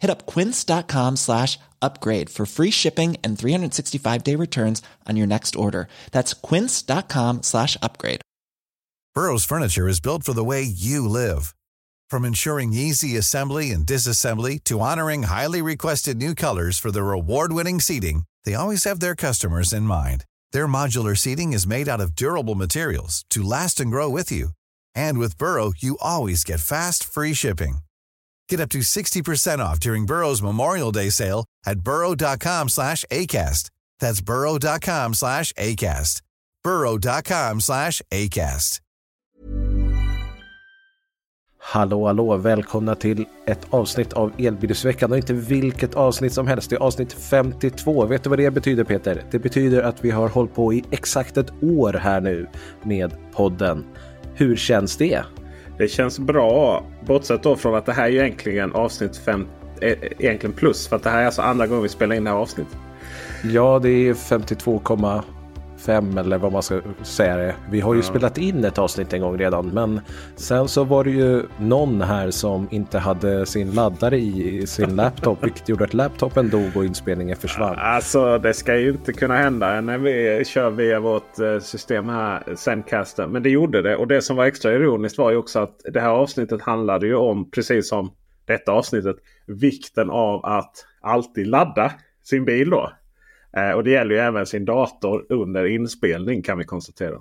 Hit up quince.com slash upgrade for free shipping and 365 day returns on your next order. That's quince.com slash upgrade. Burrow's furniture is built for the way you live. From ensuring easy assembly and disassembly to honoring highly requested new colors for their award-winning seating, they always have their customers in mind. Their modular seating is made out of durable materials to last and grow with you. And with Burrow, you always get fast, free shipping. Get up to 60% off during Burrow's Memorial Day sale at burrow.com slash ACAST. That's burrow.com slash ACAST. burrow.com slash ACAST. Hallå, hallå, välkomna till ett avsnitt av Elbilsveckan och inte vilket avsnitt som helst. Det är avsnitt 52. Vet du vad det betyder Peter? Det betyder att vi har hållit på i exakt ett år här nu med podden. Hur känns det? Det känns bra. Bortsett då från att det här är egentligen avsnitt 5, eh, egentligen plus. För att det här är alltså andra gången vi spelar in det här avsnittet. Ja, det är 52, 52,5 eller vad man ska säga det. Vi har ju ja. spelat in ett avsnitt en gång redan, men sen så var det ju någon här som inte hade sin laddare i sin laptop, vilket gjorde att laptopen dog och inspelningen försvann. Alltså, det ska ju inte kunna hända när vi kör via vårt eh, system här, Zencaster. Men det gjorde det och det som var extra ironiskt var ju också att det här avsnittet handlade ju om, precis som detta avsnittet, vikten av att alltid ladda sin bil då. Eh, och det gäller ju även sin dator under inspelning kan vi konstatera.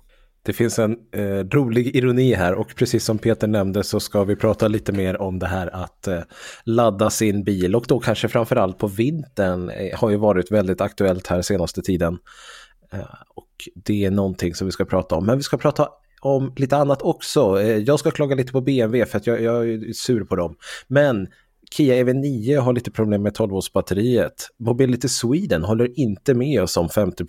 Det finns en eh, rolig ironi här och precis som Peter nämnde så ska vi prata lite mer om det här att eh, ladda sin bil och då kanske framförallt på vintern eh, har ju varit väldigt aktuellt här senaste tiden. Eh, och det är någonting som vi ska prata om. Men vi ska prata om lite annat också. Eh, jag ska klaga lite på BMW för att jag, jag är sur på dem. Men Kia EV9 har lite problem med 12-voltsbatteriet. Mobility Sweden håller inte med oss om 50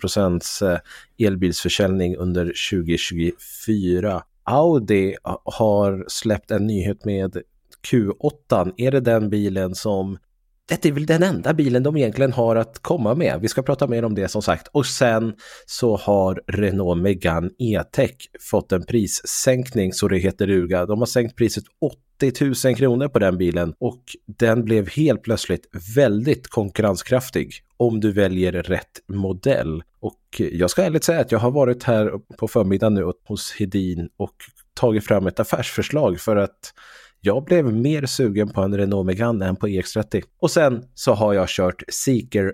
eh, elbilsförsäljning under 2024. Audi har släppt en nyhet med Q8. Är det den bilen som det är väl den enda bilen de egentligen har att komma med. Vi ska prata mer om det som sagt. Och sen så har Renault Megane E-Tech fått en prissänkning så det heter duga. De har sänkt priset 8 80 000 kronor på den bilen och den blev helt plötsligt väldigt konkurrenskraftig om du väljer rätt modell. Och jag ska ärligt säga att jag har varit här på förmiddagen nu hos Hedin och tagit fram ett affärsförslag för att jag blev mer sugen på en Renault Megane än på EX30. Och sen så har jag kört Seeker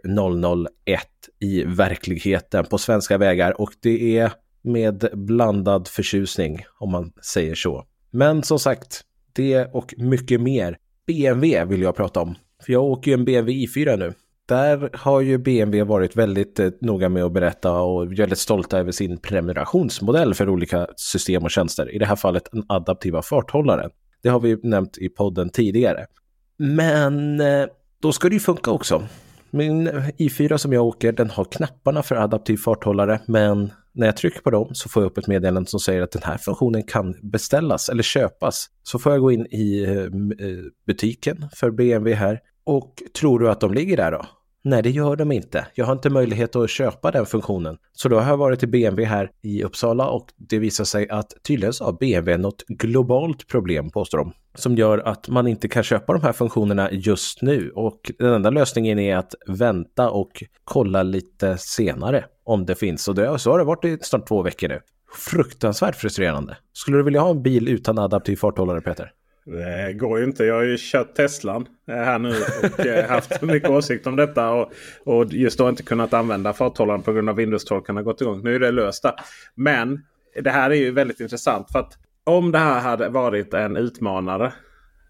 001 i verkligheten på svenska vägar och det är med blandad förtjusning om man säger så. Men som sagt, det och mycket mer. BMW vill jag prata om. För jag åker ju en BMW i4 nu. Där har ju BMW varit väldigt eh, noga med att berätta och väldigt stolta över sin prenumerationsmodell för olika system och tjänster. I det här fallet den adaptiva farthållaren. Det har vi nämnt i podden tidigare. Men eh, då ska det ju funka också. Min i4 som jag åker, den har knapparna för adaptiv farthållare, men när jag trycker på dem så får jag upp ett meddelande som säger att den här funktionen kan beställas eller köpas. Så får jag gå in i eh, eh, butiken för BMW här. Och tror du att de ligger där då? Nej, det gör de inte. Jag har inte möjlighet att köpa den funktionen. Så då har jag varit i BMW här i Uppsala och det visar sig att tydligen så har BMW något globalt problem, påstår de, som gör att man inte kan köpa de här funktionerna just nu. Och den enda lösningen är att vänta och kolla lite senare om det finns. Och det, så har det varit i snart två veckor nu. Fruktansvärt frustrerande. Skulle du vilja ha en bil utan adaptiv farthållare, Peter? Det går ju inte. Jag har ju kört Teslan eh, här nu och eh, haft mycket åsikt om detta. Och, och just då inte kunnat använda farthållaren på grund av Windows-torkarna gått igång. Nu är det löst där. Men det här är ju väldigt intressant. för att om det här hade varit en utmanare.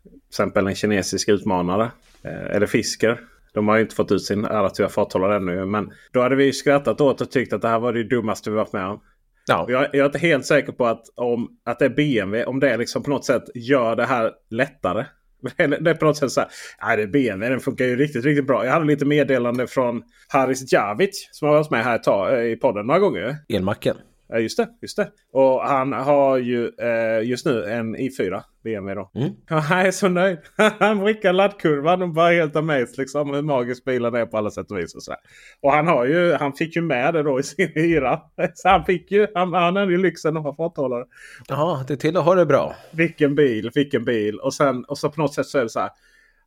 Till exempel en kinesisk utmanare. Eh, eller Fisker. De har ju inte fått ut sin adaptiva farthållare ännu. Men då hade vi skrattat åt och tyckt att det här var det dummaste vi varit med om. Ja. Jag, jag är inte helt säker på att, om, att det är BMW. Om det liksom på något sätt gör det här lättare. Det är på något sätt så här. Nej, det är BMW. Den funkar ju riktigt, riktigt bra. Jag hade lite meddelande från Haris Javic. Som har varit med här tag, eh, i podden några gånger. Elmacken. Ja, just det. Just det. Och han har ju eh, just nu en i4 BMW då. Mm. Han är så nöjd. han vrickar laddkurvan och bara helt amazed liksom hur magisk bilen är på alla sätt och vis. Och, så här. och han, har ju, han fick ju med det då i sin hyra. Så han fick ju, han, han hade ju lyxen att ha farthållare. Ja, det är till att ha det bra. Vilken bil, vilken bil. Och sen och så på något sätt så är det så här.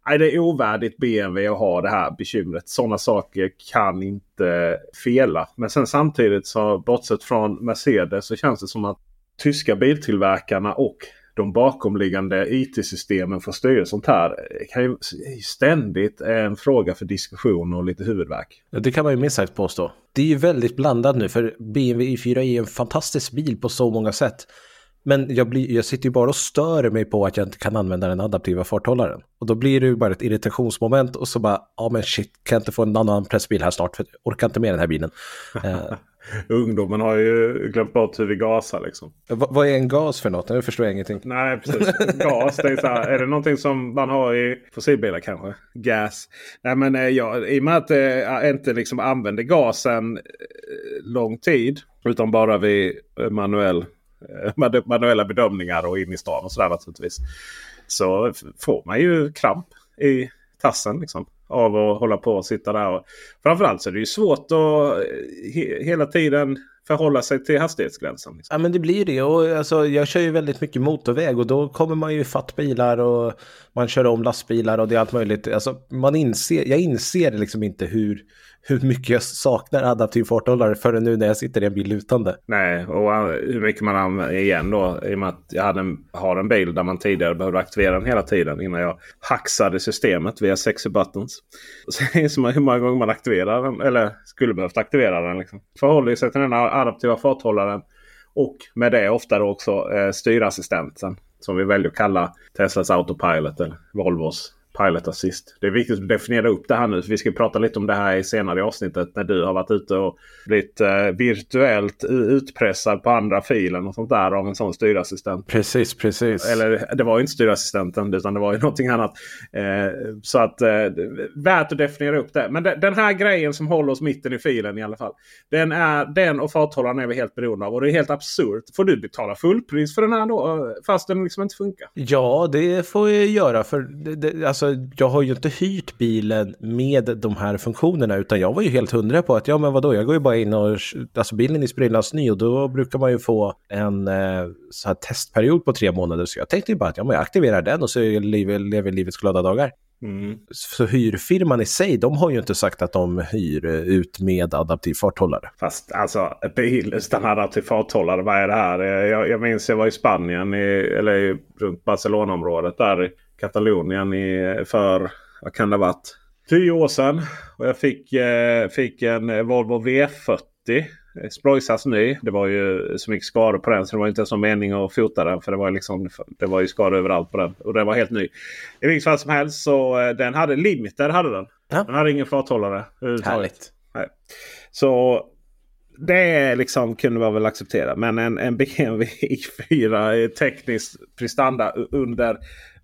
Nej, det är ovärdigt BMW att ha det här bekymret. Sådana saker kan inte fela. Men sen samtidigt så bortsett från Mercedes så känns det som att tyska biltillverkarna och de bakomliggande IT-systemen för att styra sånt här eh, kan ju ständigt är en fråga för diskussion och lite huvudvärk. Det kan man ju minst sagt påstå. Det är ju väldigt blandat nu för BMW i4 är en fantastisk bil på så många sätt. Men jag, blir, jag sitter ju bara och stör mig på att jag inte kan använda den adaptiva farthållaren. Och då blir det ju bara ett irritationsmoment och så bara, ja men shit, kan jag inte få en annan pressbil här snart? För jag orkar inte med den här bilen. Eh, Ungdomen har ju glömt bort hur vi gasar liksom. vad, vad är en gas för något? Nu förstår jag ingenting. Nej, precis. Gas, det är, så här, är det någonting som man har i fossilbilar kanske? Gas. Nej, men eh, ja, i och med att jag inte liksom använder gasen eh, lång tid. Utan bara vid eh, manuell, eh, manu- Eh, manuella bedömningar och in i stan och sådär naturligtvis. Så får man ju kramp i tassen liksom. Av att hålla på och sitta där. Och, framförallt så är det ju svårt att eh, he, hela tiden förhålla sig till hastighetsgränsen. Liksom. Ja men det blir ju det och alltså, jag kör ju väldigt mycket motorväg och då kommer man ju fatt bilar och man kör om lastbilar och det är allt möjligt. Alltså, man inser, jag inser liksom inte hur, hur mycket jag saknar adaptiv farthållare förrän nu när jag sitter i en bil lutande. Nej, och eh, hur mycket man använder igen då. I och med att jag hade en, har en bil där man tidigare behövde aktivera den hela tiden innan jag hacksade systemet via sexy buttons. Så inser man hur många gånger man aktiverar den. Eller skulle behövt aktivera den. Liksom. Förhåller sig till den här adaptiva farthållaren. Och med det ofta då också eh, styrassistenten. Som vi väljer att kalla Teslas Autopilot eller Volvos Pilot Assist. Det är viktigt att definiera upp det här nu. Vi ska prata lite om det här i senare i avsnittet. När du har varit ute och blivit eh, virtuellt utpressad på andra filen och sånt där av en sån styrassistent. Precis, precis. Eller det var ju inte styrassistenten utan det var ju någonting annat. Eh, så att eh, värt att definiera upp det. Men de, den här grejen som håller oss mitten i filen i alla fall. Den, är, den och farthållaren är vi helt beroende av. Och det är helt absurt. Får du betala fullpris för den här då? eh, Fast den liksom inte funkar? Ja, det får jag göra för det, det, alltså, jag har ju inte hyrt bilen med de här funktionerna utan jag var ju helt hundra på att ja men vadå, jag går ju bara in och alltså bilen är sprillans ny och då brukar man ju få en eh, så här testperiod på tre månader så jag tänkte ju bara att ja, men jag aktiverar den och så lever, lever livets glada dagar. Mm. Så hyrfirman i sig, de har ju inte sagt att de hyr ut med adaptiv farthållare. Fast alltså bil utan adaptiv farthållare. Vad är det här? Jag, jag minns jag var i Spanien. I, eller i, runt Barcelonaområdet. Där Katalonien i, för, vad kan det ha varit? Tio år sedan. Och jag fick, eh, fick en Volvo V40. eh, Splojsas ny. Det var ju så mycket skador på den så det var inte ens någon mening att fota den. För det var, liksom, det var ju skador överallt på den. Och den var helt ny. I vilket fall som helst så eh, den hade limiter. Hade den. Ja. Den hade ingen farthållare. Härligt. Nej. Så det liksom kunde man väl acceptera. Men en, en BMW i4 är tekniskt prestanda under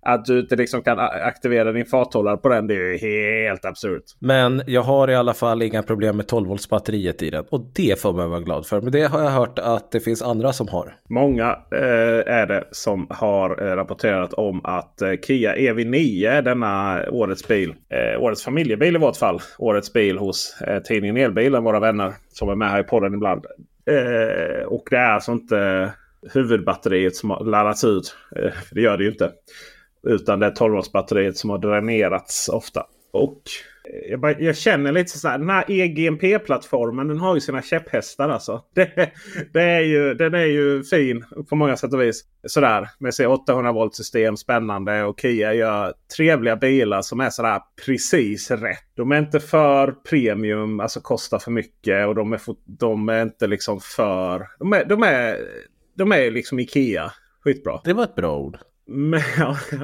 att du inte liksom kan aktivera din farthållare på den. Det är ju helt absurt. Men jag har i alla fall inga problem med 12 volts batteriet i den och det får man vara glad för. Men det har jag hört att det finns andra som har. Många eh, är det som har eh, rapporterat om att eh, Kia EV9, denna årets bil, eh, årets familjebil i vårt fall, årets bil hos eh, tidningen Elbilen, våra vänner som är med här i podden ibland. Och det är alltså inte huvudbatteriet som har laddats ut. Det gör det ju inte. Utan det är 12 batteriet som har dränerats ofta. Och eh, jag, bara, jag, känner lite så här. Den här EGMP-plattformen den har ju sina käpphästar alltså. Det, det, är ju, den är ju fin på många sätt och vis. Sådär med sig 800 volt system. Spännande. Och Kia gör trevliga bilar som är sådär precis rätt. De är inte för premium. Alltså kostar för mycket. Och de är, de är inte liksom för... De är, de är, de är liksom Ikea. Skitbra. Det var ett bra ord. Men,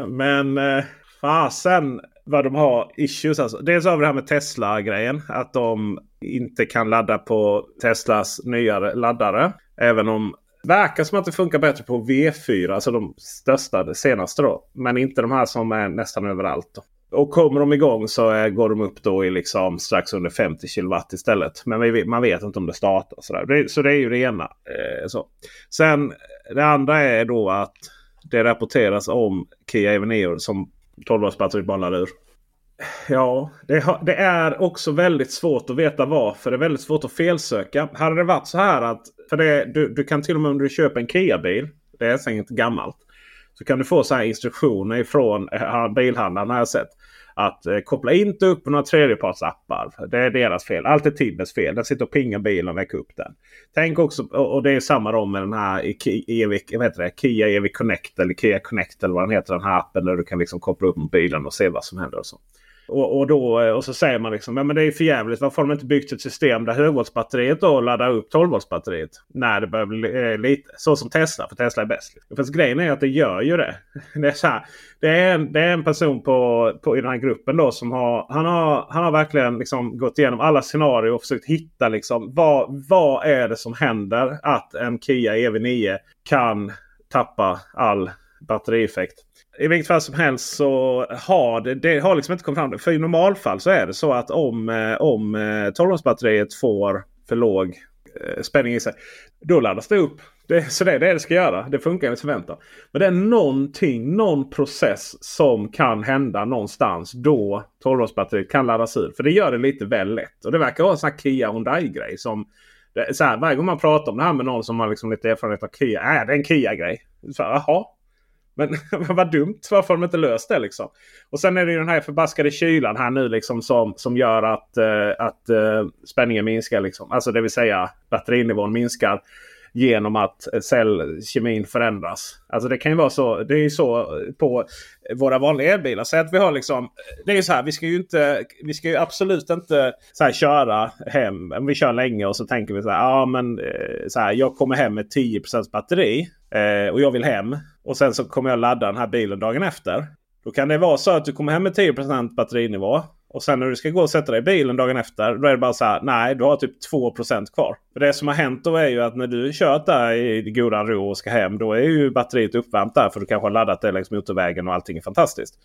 men eh, fasen vad de har issues. Alltså. Dels har vi det här med Tesla-grejen. Att de inte kan ladda på Teslas nyare laddare. Även om det verkar som att det funkar bättre på V4. Alltså de största, det senaste då. Men inte de här som är nästan överallt. Då. Och kommer de igång så är, går de upp då i liksom strax under 50 kW istället. Men man vet inte om det startar. Så, det, så det är ju det ena. Eh, så. Sen det andra är då att det rapporteras om Kia Eveneo som 12 volts batteriet bara ur. Ja, det, det, är också väldigt svårt att veta varför. Det är väldigt svårt att felsöka. Hade det varit så här att för det, du, du kan till och med om du köper en Kia-bil. Det är säkert gammalt. Så kan du få så här instruktioner ifrån eh, bilhandlaren har jag sett. Att eh, koppla inte upp några tredjepartsappar. Det är deras fel. Allt är Tibbets fel. Den sitter och pingar bilen och väcker upp den. Tänk också, och det är samma då med den här EV, vad heter det? Kia Evic Connect eller Kia Connect eller vad den heter. Den här appen där du kan liksom koppla upp mobilen och se vad som händer. Och så. Och, och, då, eh, och så säger man liksom men det är för jävligt. Varför har de inte byggt ett system där högvoltsbatteriet då laddar upp 12-voltsbatteriet? När det börjar bli eh, lite så som Tesla. För Tesla är bäst. Liksom. Fast grejen är att det gör ju det. Det är, så här, det är, en, det är en person på, på, i den här gruppen då som har, han har, han har verkligen liksom gått igenom alla scenarier och försökt hitta liksom vad, vad är det som händer att en Kia EV9 kan tappa all batterieffekt. I vilket fall som helst så har det, det har liksom inte kommit fram. För i normalfall så är det så att om, eh, om eh, 12-batteriet får för låg eh, spänning i sig. Då laddas det upp. Det, så det är det det ska göra. Det funkar enligt förväntan. Men det är någonting, någon process som kan hända någonstans då 12 kan laddas ur. För det gör det lite väl lätt. Och det verkar vara en sån här Kia Hyundai-grej. som så här, varje gång man pratar om det här med någon som har liksom lite erfarenhet av Kia. Är det är en Kia-grej. Jaha, men vad dumt. Varför har de inte löst det liksom? Och sen är det ju den här förbaskade kylan här nu liksom som, som gör att, uh, att uh, spänningen minskar. Liksom. Alltså det vill säga batterinivån minskar genom att cellkemin förändras. Alltså det kan ju vara så. Det är ju så på våra vanliga elbilar. Säg att vi har liksom. Det är ju så här. Vi ska ju inte. Vi ska ju absolut inte så här, köra hem. Om vi kör länge och så tänker vi så här. Ja men eh, så här. Jag kommer hem med 10% batteri. Eh, och jag vill hem. Och sen så kommer jag ladda den här bilen dagen efter. Då kan det vara så att du kommer hem med 10% batterinivå. Och sen när du ska gå och sätta dig i bilen dagen efter. Då är det bara så här. Nej, du har typ 2% kvar. För det som har hänt då är ju att när du kört där i godan ro och ska hem. Då är ju batteriet uppvärmt där. För du kanske har laddat det längs motorvägen och allting är fantastiskt.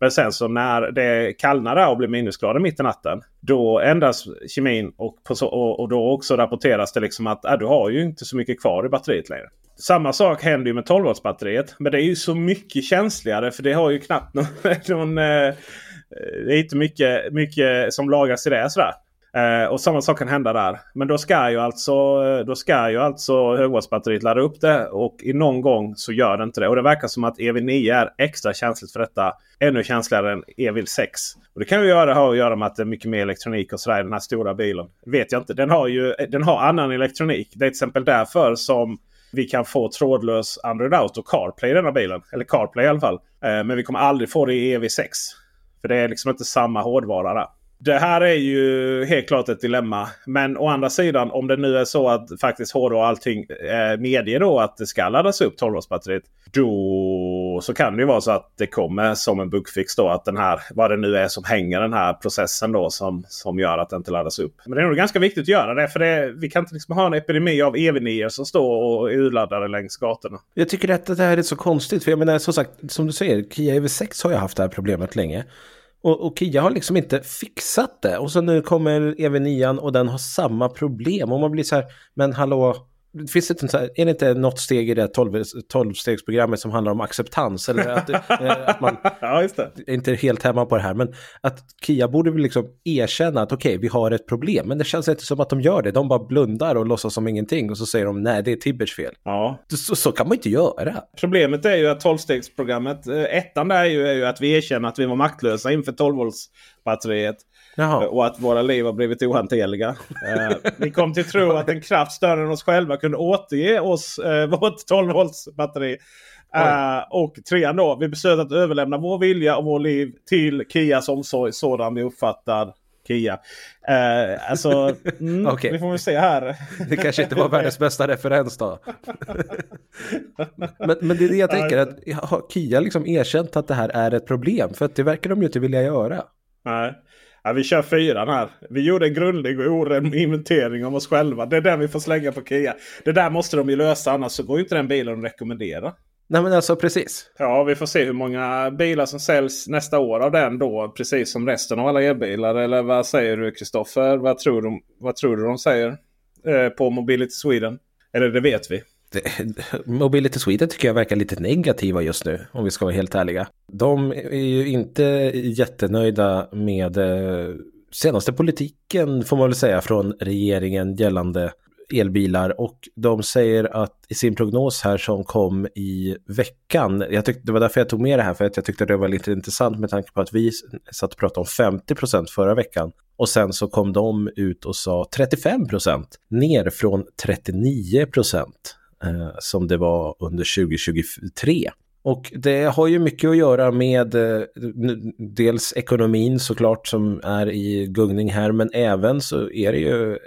Men sen så när det kallnar och blir minusgrader mitt i natten. Då ändras kemin och, så, och, och, då också rapporteras det liksom att äh, du har ju inte så mycket kvar i batteriet längre. Samma sak händer ju med 12 batteriet Men det är ju så mycket känsligare för det har ju knappt någon... någon eh, eh, det är inte mycket, mycket som lagras i det. Sådär. Eh, och samma sak kan hända där. Men då ska ju alltså, eh, då ska ju alltså högvattsbatteriet ladda upp det. Och i någon gång så gör det inte det. Och det verkar som att EV9 är extra känsligt för detta. Ännu känsligare än EV6. Och det kan ju göra, ha att göra med att det är mycket mer elektronik och sådär i den här stora bilen. Vet jag inte. Den har ju eh, den har annan elektronik. Det är till exempel därför som vi kan få trådlös Android Auto CarPlay i denna bilen. Eller CarPlay i alla fall. Eh, men vi kommer aldrig få det i EV6. För det är liksom inte samma hårdvara där. Det här är ju helt klart ett dilemma. Men å andra sidan om det nu är så att faktiskt HD och allting eh, medger då att det ska laddas upp 12 batteriet Då så kan det ju vara så att det kommer som en bugfix då att den här vad det nu är som hänger den här processen då som, som gör att den inte laddas upp. Men det är nog ganska viktigt att göra det för det, vi kan inte liksom ha en epidemi av EV9 som står och är urladdade längs gatorna. Jag tycker att det här är så konstigt för jag menar som sagt som du säger Kia EV6 har ju haft det här problemet länge. Och, och Kia har liksom inte fixat det. Och så nu kommer EV9 och den har samma problem. Och man blir så här, men hallå, finns det inte, är det inte något steg i det 12-stegsprogrammet som handlar om acceptans? Eller att, eh, att man ja, just det. är inte helt hemma på det här, men att Kia borde väl liksom erkänna att okej, okay, vi har ett problem, men det känns inte som att de gör det. De bara blundar och låtsas som ingenting och så säger de nej, det är Tibbers fel. Ja. Så, så kan man inte göra. Problemet är ju att 12-stegsprogrammet, eh, ettan där är ju, är ju att vi erkänner att vi var maktlösa inför 12-voltsbatteriet. Jaha. Och att våra liv har blivit ohanterliga. eh, vi kom till tro att en kraft större än oss själva kunde återge oss eh, vårt 12 volts batteri. Uh, och trean då, vi beslöt att överlämna vår vilja och vår liv till Kias omsorg sådan vi uppfattar Kia. Uh, alltså, mm, okay. vi får väl se här. det kanske inte var världens bästa referens då. men, men det är det jag tänker, att har Kia liksom erkänt att det här är ett problem? För att det verkar de ju inte vilja göra. Nej. Ja, vi kör fyran här. Vi gjorde en grundlig och oren inventering om oss själva. Det är den vi får slänga på Kia. Det där måste de ju lösa annars så går ju inte den bilen att rekommendera. Nej men alltså precis. Ja vi får se hur många bilar som säljs nästa år av den då. Precis som resten av alla elbilar. Eller vad säger du Kristoffer? Vad, tror du, vad tror du de säger eh, på Mobility Sweden? Eller det vet vi. Mobility Sweden tycker jag verkar lite negativa just nu, om vi ska vara helt ärliga. De är ju inte jättenöjda med eh, senaste politiken, får man väl säga, från regeringen gällande elbilar och de säger att i sin prognos här som kom i veckan, jag tyckte, det var därför jag tog med det här för att jag tyckte det var lite intressant med tanke på att vi satt och pratade om 50 procent förra veckan och sen så kom de ut och sa 35 procent ner från 39 procent eh, som det var under 2023. Och det har ju mycket att göra med eh, dels ekonomin såklart som är i gungning här, men även så är det ju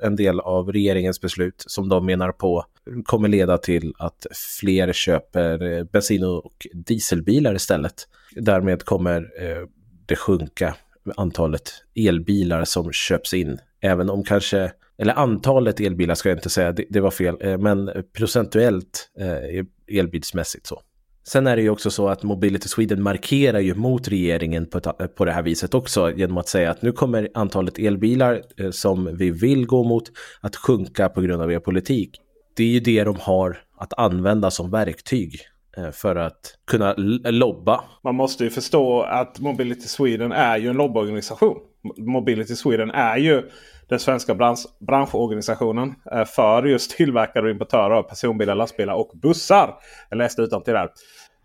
en del av regeringens beslut som de menar på kommer leda till att fler köper eh, bensin och dieselbilar istället. Därmed kommer eh, det sjunka antalet elbilar som köps in, även om kanske eller antalet elbilar ska jag inte säga, det, det var fel, eh, men procentuellt eh, elbilsmässigt så. Sen är det ju också så att Mobility Sweden markerar ju mot regeringen på, på det här viset också genom att säga att nu kommer antalet elbilar eh, som vi vill gå mot att sjunka på grund av er politik. Det är ju det de har att använda som verktyg eh, för att kunna lobba. Man måste ju förstå att Mobility Sweden är ju en lobbyorganisation. Mobility Sweden är ju den svenska bransch, branschorganisationen eh, för just tillverkare och importörer av personbilar, lastbilar och bussar. Jag läste utantill där.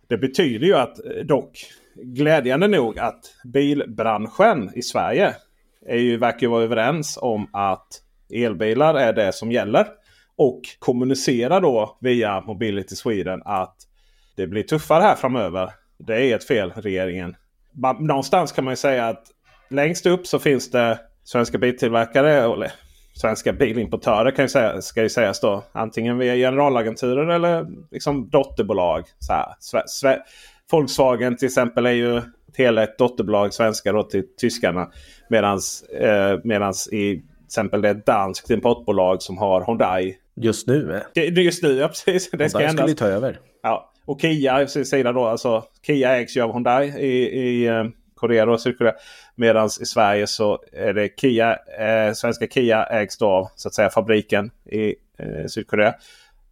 Det betyder ju att eh, dock glädjande nog att bilbranschen i Sverige är ju, verkar ju vara överens om att elbilar är det som gäller. Och kommunicerar då via Mobility Sweden att det blir tuffare här framöver. Det är ett fel regeringen. Någonstans kan man ju säga att längst upp så finns det svenska biltillverkare. Eller svenska bilimportörer kan ju säga, ska ju sägas då. Antingen via generalagenturer eller liksom dotterbolag. Så här. Sve, Volkswagen till exempel är ju ett helägt dotterbolag svenska då till tyskarna. Medans, eh, medans i till exempel det är ett danskt importbolag som har Hyundai. Just nu? Eh? Just nu, ja precis. Det ska Hyundai skulle ta över. Ja, och Kia sida då. Alltså, Kia ägs ju av Hyundai i, i eh, Korea och Medan i Sverige så är det Kia, eh, svenska Kia ägs då av så att säga, fabriken i eh, Sydkorea.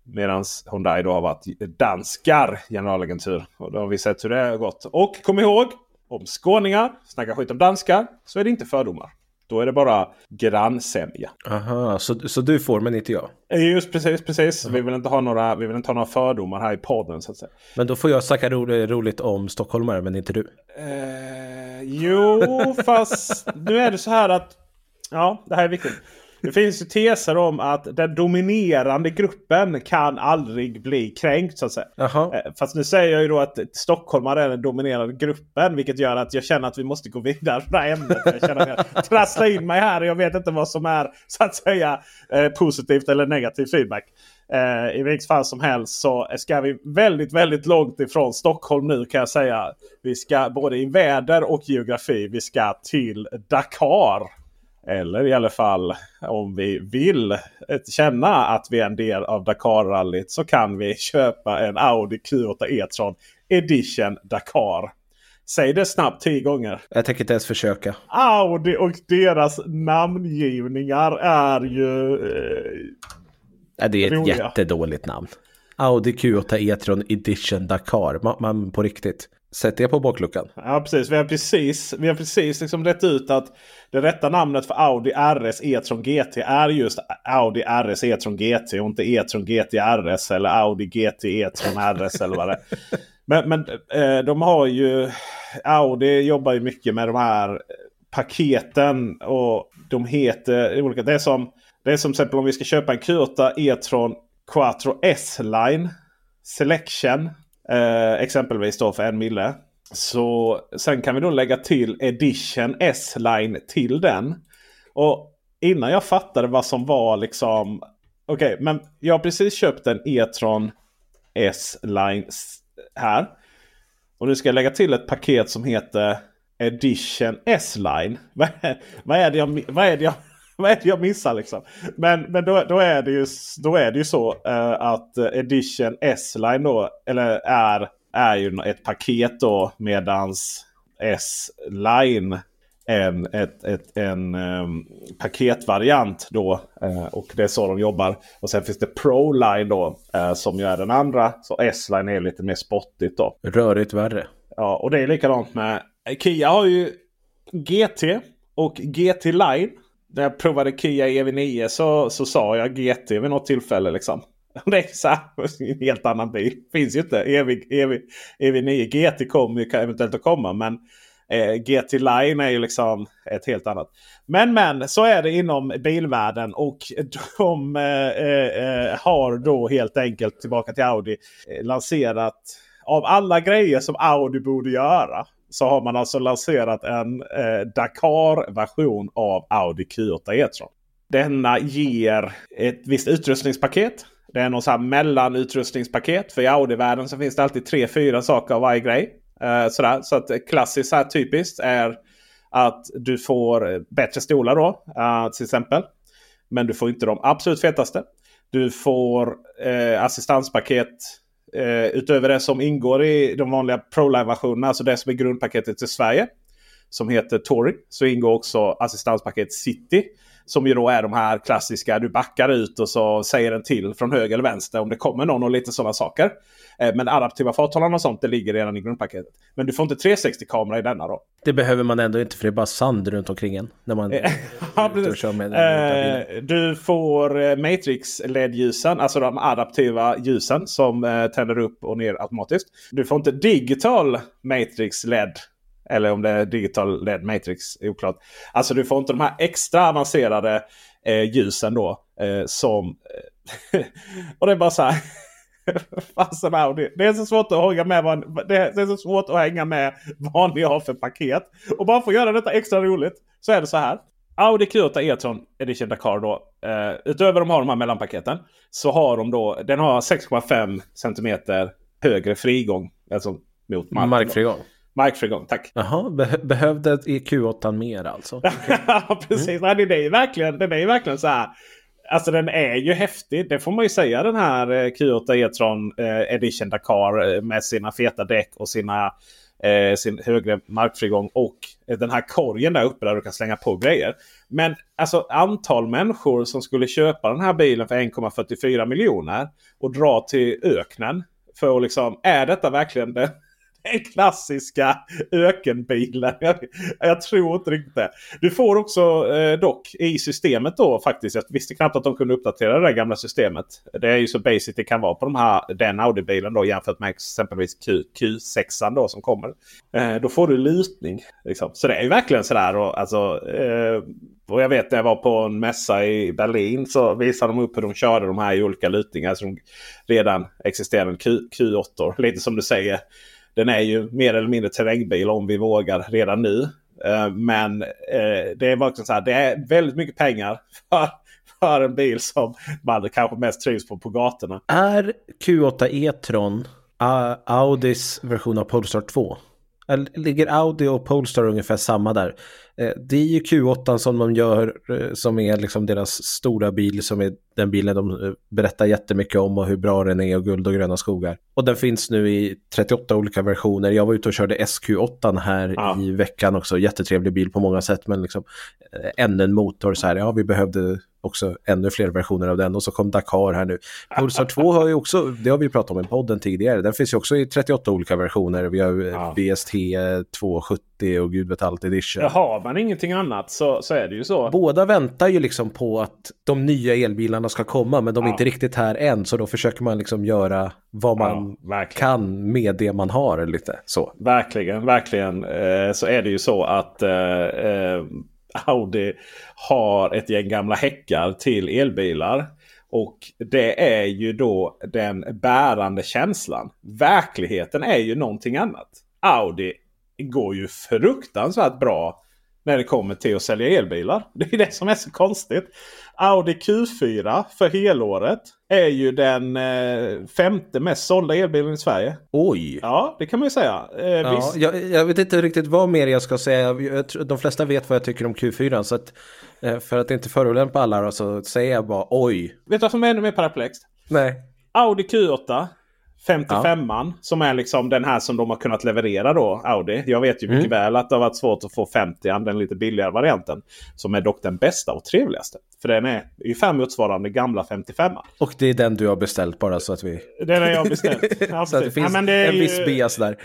Medan Hyundai då har varit danskar generalagentur. Och då har vi sett hur det har gått. Och kom ihåg! Om skåningar snackar skit om danskar så är det inte fördomar. Då är det bara grannsämja. Aha, så, så du får men inte jag? Just precis, precis. Vi, vill inte ha några, vi vill inte ha några fördomar här i podden så att säga. Men då får jag snacka ro, roligt om stockholmare men inte du? Eh, jo, fast nu är det så här att... Ja, det här är viktigt. Det finns ju teser om att den dominerande gruppen kan aldrig bli kränkt. så att säga. Jaha. Eh, fast nu säger jag ju då att stockholmare är den dominerande gruppen. Vilket gör att jag känner att vi måste gå vidare på det här ämnet. Jag känner att jag trasslar in mig här och jag vet inte vad som är så att säga eh, positivt eller negativ feedback. Eh, I vilket fall som helst så ska vi väldigt, väldigt långt ifrån Stockholm nu kan jag säga. Vi ska både i väder och geografi. Vi ska till Dakar. Eller i alla fall om vi vill känna att vi är en del av Dakar-rallyt så kan vi köpa en Audi Q8 E-tron Edition Dakar. Säg det snabbt tio gånger. Jag tänker inte ens försöka. Audi och deras namngivningar är ju... Eh, det är ett roliga. jättedåligt namn. Audi Q8 E-tron Edition Dakar. Man, man på riktigt. Sätt det på bakluckan. Ja precis, vi har precis, vi har precis liksom rätt ut att det rätta namnet för Audi RS E-tron GT är just Audi RS E-tron GT och inte E-tron GT RS eller Audi GT E-tron RS eller vad det är. Men, men eh, de har ju... Audi jobbar ju mycket med de här paketen och de heter olika. Det är som, det är som till exempel om vi ska köpa en Q8 E-tron Quattro S-Line Selection. Eh, exempelvis då för en mille. Så sen kan vi då lägga till Edition S-Line till den. Och innan jag fattade vad som var liksom... Okej, okay, men jag har precis köpt en E-tron S-Line här. Och nu ska jag lägga till ett paket som heter Edition S-Line. Vad, vad, är det jag, vad, är det jag, vad är det jag missar liksom? Men, men då, då, är det ju, då är det ju så uh, att Edition S-Line då, eller är, är ju ett paket då medans S-Line en, ett, ett, en um, paketvariant då. Uh, och det är så de jobbar. Och sen finns det Pro-Line då uh, som ju är den andra. Så S-Line är lite mer spottigt då. Rörigt värre. Ja, och det är likadant med Kia har ju GT och GT Line. När jag provade Kia EV9 så, så sa jag GT vid något tillfälle. Liksom. Det är så här, en helt annan bil. Finns ju inte. EV, EV, EV9 GT kommer ju eventuellt att komma. Men eh, GT Line är ju liksom ett helt annat. Men men så är det inom bilvärlden. Och de eh, eh, har då helt enkelt tillbaka till Audi eh, lanserat av alla grejer som Audi borde göra så har man alltså lanserat en eh, Dakar-version av Audi Q8 E-tron. Denna ger ett visst utrustningspaket. Det är någon sån här mellanutrustningspaket. För i Audi-världen så finns det alltid tre, fyra saker av varje grej. Eh, sådär. Så att klassiskt så här typiskt är att du får bättre stolar då. eh, till exempel. Men du får inte de absolut fetaste. Du får eh, assistanspaket Eh, utöver det som ingår i de vanliga ProLine-versionerna, alltså det som är grundpaketet till Sverige. Som heter Tori, Så ingår också assistanspaket City. Som ju då är de här klassiska. Du backar ut och så säger den till från höger eller vänster om det kommer någon och lite sådana saker. Eh, men adaptiva farthållaren och sånt det ligger redan i grundpaketet. Men du får inte 360-kamera i denna då. Det behöver man ändå inte för det är bara sand runt omkring en. När man ja, precis. Eh, du får Matrix LED-ljusen, alltså de adaptiva ljusen som eh, tänder upp och ner automatiskt. Du får inte digital Matrix LED. Eller om det är digital LED Matrix, oklart. Alltså du får inte de här extra avancerade eh, ljusen då. Eh, som... Eh, och det är bara så här. Fasen Audi. Det är så svårt att hänga med vad, det är så svårt att hänga med vad ni har för paket. Och bara för att göra detta extra roligt så är det så här. Audi Q8 E-tron Edition Dakar då. Eh, utöver de har de här mellanpaketen. Så har de då. Den har 6,5 cm högre frigång. Alltså mot marken. Markfrigång. Markfrigång, tack. Jaha, be behövde Q8 mer alltså? Ja, precis. Mm. Nej, det är verkligen, den är ju verkligen så här. Alltså den är ju häftig. Det får man ju säga den här Q8 E-tron eh, Edition Dakar med sina feta däck och sina eh, sin högre markfrigång. Och den här korgen där uppe där du kan slänga på grejer. Men alltså antal människor som skulle köpa den här bilen för 1,44 miljoner och dra till öknen. För att liksom, är detta verkligen det? Den klassiska ökenbilen. Jag, jag, tror inte riktigt det. Du får också eh, dock i systemet då faktiskt. Jag visste knappt att de kunde uppdatera det där gamla systemet. Det är ju så basic det kan vara på de här, den Audi-bilen då jämfört med exempelvis Q, Q6 då som kommer. Eh, då får du lutning. Liksom. Så det är ju verkligen sådär. Och, alltså, eh, och jag vet när jag var på en mässa i Berlin så visade de upp hur de körde de här i olika lutningar. Som redan existerande Q, Q8. Lite som du säger den är ju mer eller mindre terrängbil om vi vågar redan nu. Eh, men eh, det är verkligen så här. Det är väldigt mycket pengar för, för en bil som man kanske mest trivs på på gatorna. Är Q8 E-tron eh, Audis version av Polestar 2? Ligger Audi och Polestar ungefär samma där? Eh, det är ju Q8 som de gör, eh, som är liksom deras stora bil, som är den bilen de eh, berättar jättemycket om och hur bra den är och guld och gröna skogar. Och den finns nu i 38 olika versioner. Jag var ute och körde SQ8 här ja. i veckan också, jättetrevlig bil på många sätt, men liksom ännu en motor så här, ja vi behövde också ännu fler versioner av den och så kom Dakar här nu. Pulsar 2 har ju också, det har vi pratat om i podden tidigare, den finns ju också i 38 olika versioner. Vi har ja. BST 270 och gud vet allt edition. Har man ingenting annat så, så är det ju så. Båda väntar ju liksom på att de nya elbilarna ska komma men de är ja. inte riktigt här än så då försöker man liksom göra vad man ja, kan med det man har lite så. Verkligen, verkligen eh, så är det ju så att eh, eh Audi har ett gäng gamla häckar till elbilar. Och det är ju då den bärande känslan. Verkligheten är ju någonting annat. Audi går ju fruktansvärt bra när det kommer till att sälja elbilar. Det är det som är så konstigt. Audi Q4 för helåret är ju den eh, femte mest sålda elbilen i Sverige. Oj! Ja, det kan man ju säga. Eh, ja, jag, jag, vet inte riktigt vad mer jag ska säga. De flesta vet vad jag tycker om Q4. Så att, eh, för att inte förolämpa alla så säger jag bara oj. Vet du vad som är ännu mer paraplext? Nej. Audi Q8 55an ja. som är liksom den här som de har kunnat leverera då, Audi. Jag vet ju mycket mm. väl att det har varit svårt att få 50an, den lite billigare varianten. Som är dock den bästa och trevligaste. För den är ungefär motsvarande gamla 55an. Och det är den du har beställt bara så att vi... Den har jag beställt. Ja, så att det finns ja, det en viss bias där.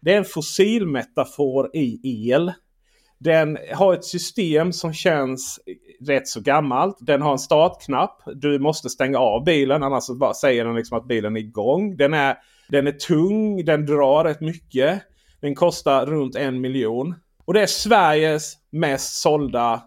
det är en fossilmetafor i el. Den har ett system som känns rätt så gammalt. Den har en startknapp. Du måste stänga av bilen annars bara säger den liksom att bilen är igång. Den är, den är tung, den drar rätt mycket. Den kostar runt en miljon. Och det är Sveriges mest sålda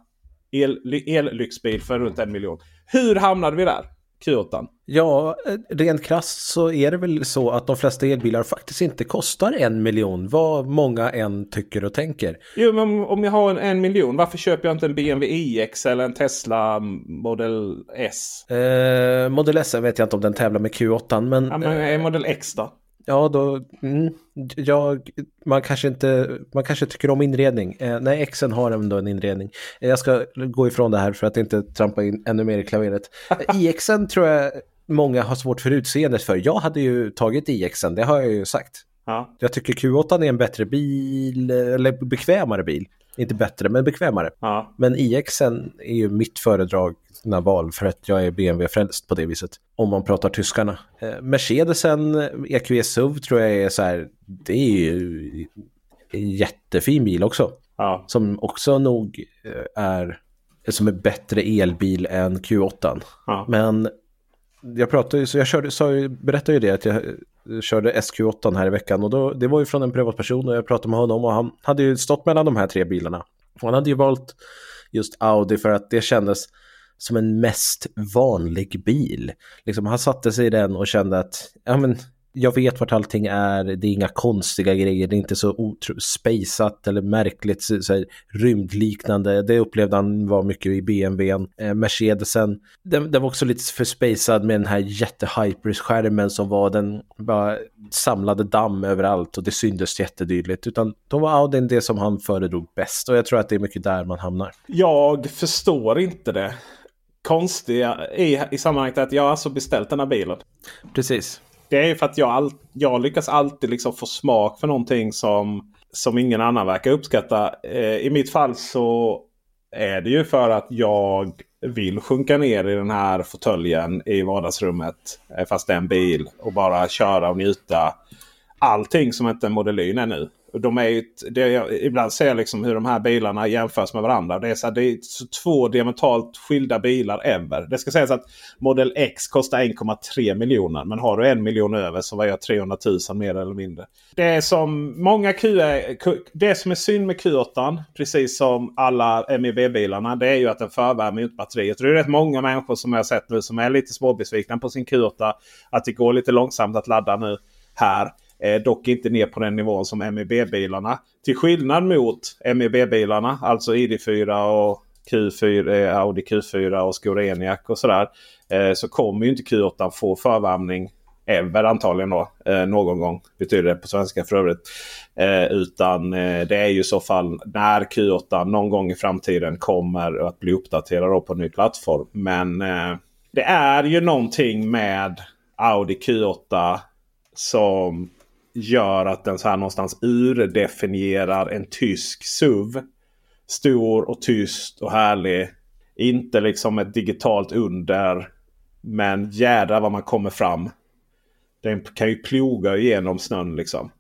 el, ellyxbil för runt en miljon. Hur hamnade vi där? Q8? Ja, rent krasst så är det väl så att de flesta elbilar faktiskt inte kostar en miljon. Vad många än tycker och tänker. Jo, men om jag har en, en miljon, varför köper jag inte en BMW iX eller en Tesla Model S? Eh, Model S vet jag inte om den tävlar med Q8, men... Ja, men är Model X då? Ja, då, mm, jag, man, kanske inte, man kanske tycker om inredning. Eh, nej, Xen har ändå en inredning. Eh, jag ska gå ifrån det här för att inte trampa in ännu mer i klaveret. Eh, IXen tror jag många har svårt för utseendet för. Jag hade ju tagit IXen, det har jag ju sagt. Ja. Jag tycker Q8 är en bättre bil, eller bekvämare bil. Inte bättre, men bekvämare. Ja. Men IXen är ju mitt föredragna val för att jag är BMW-frälst på det viset. Om man pratar tyskarna. Eh, Mercedesen EQE SUV tror jag är så här, det är ju en jättefin bil också. Ja. Som också nog eh, är som är bättre elbil än Q8. Ja. Men jag pratade så jag körde, så berättade ju det att jag körde SQ8 här i veckan och då, det var ju från en privatperson och jag pratade med honom och han hade ju stått mellan de här tre bilarna. Och han hade ju valt just Audi för att det kändes som en mest vanlig bil. Liksom han satte sig i den och kände att ja, men, jag vet vart allting är, det är inga konstiga grejer, det är inte så spejsat eller märkligt, så, så här, rymdliknande. Det upplevde han var mycket i BMWn. Eh, Mercedesen, den, den, var också lite för spejsad med den här jättehyperskärmen som var, den bara samlade damm överallt och det syntes jättedydligt. Utan då var Audin det som han föredrog bäst och jag tror att det är mycket där man hamnar. Jag förstår inte det konstiga i, i sammanhanget att jag har alltså beställt den här bilen. Precis. Det är för att jag, all, jag lyckas alltid liksom få smak för någonting som, som ingen annan verkar uppskatta. Eh, I mitt fall så är det ju för att jag vill sjunka ner i den här fåtöljen i vardagsrummet. Eh, fast det är en bil. Och bara köra och njuta. Allting som inte en Model är nu. De är ju, det, jag, ibland ser jag liksom hur de här bilarna jämförs med varandra. Det är, så här, det är så två diametralt skilda bilar ever. Det ska sägas att Model X kostar 1,3 miljoner. Men har du en miljon över så var jag 300 000 mer eller mindre. Det är som många Q, Det som är synd med Q8, precis som alla MEB-bilarna, det är ju att den förvärmer inte batteriet. Det är rätt många människor som jag har sett nu som är lite småbesvikna på sin Q8. Att det går lite långsamt att ladda nu här. Eh, dock inte ner på den nivån som MEB-bilarna. Till skillnad mot MEB-bilarna, alltså ID4 och Q4, eh, Audi Q4 och Scoreniac och sådär. Eh, så kommer ju inte Q8 få förvärmning ever antagligen då. Eh, någon gång betyder det på svenska för övrigt. Eh, utan eh, det är ju i så fall när Q8 någon gång i framtiden kommer att bli uppdaterad på en ny plattform. Men eh, det är ju någonting med Audi Q8 som gör att den så här någonstans urdefinierar en tysk SUV. Stor och tyst och härlig. Inte liksom ett digitalt under. Men jädrar vad man kommer fram. Den kan ju ploga igenom snön liksom.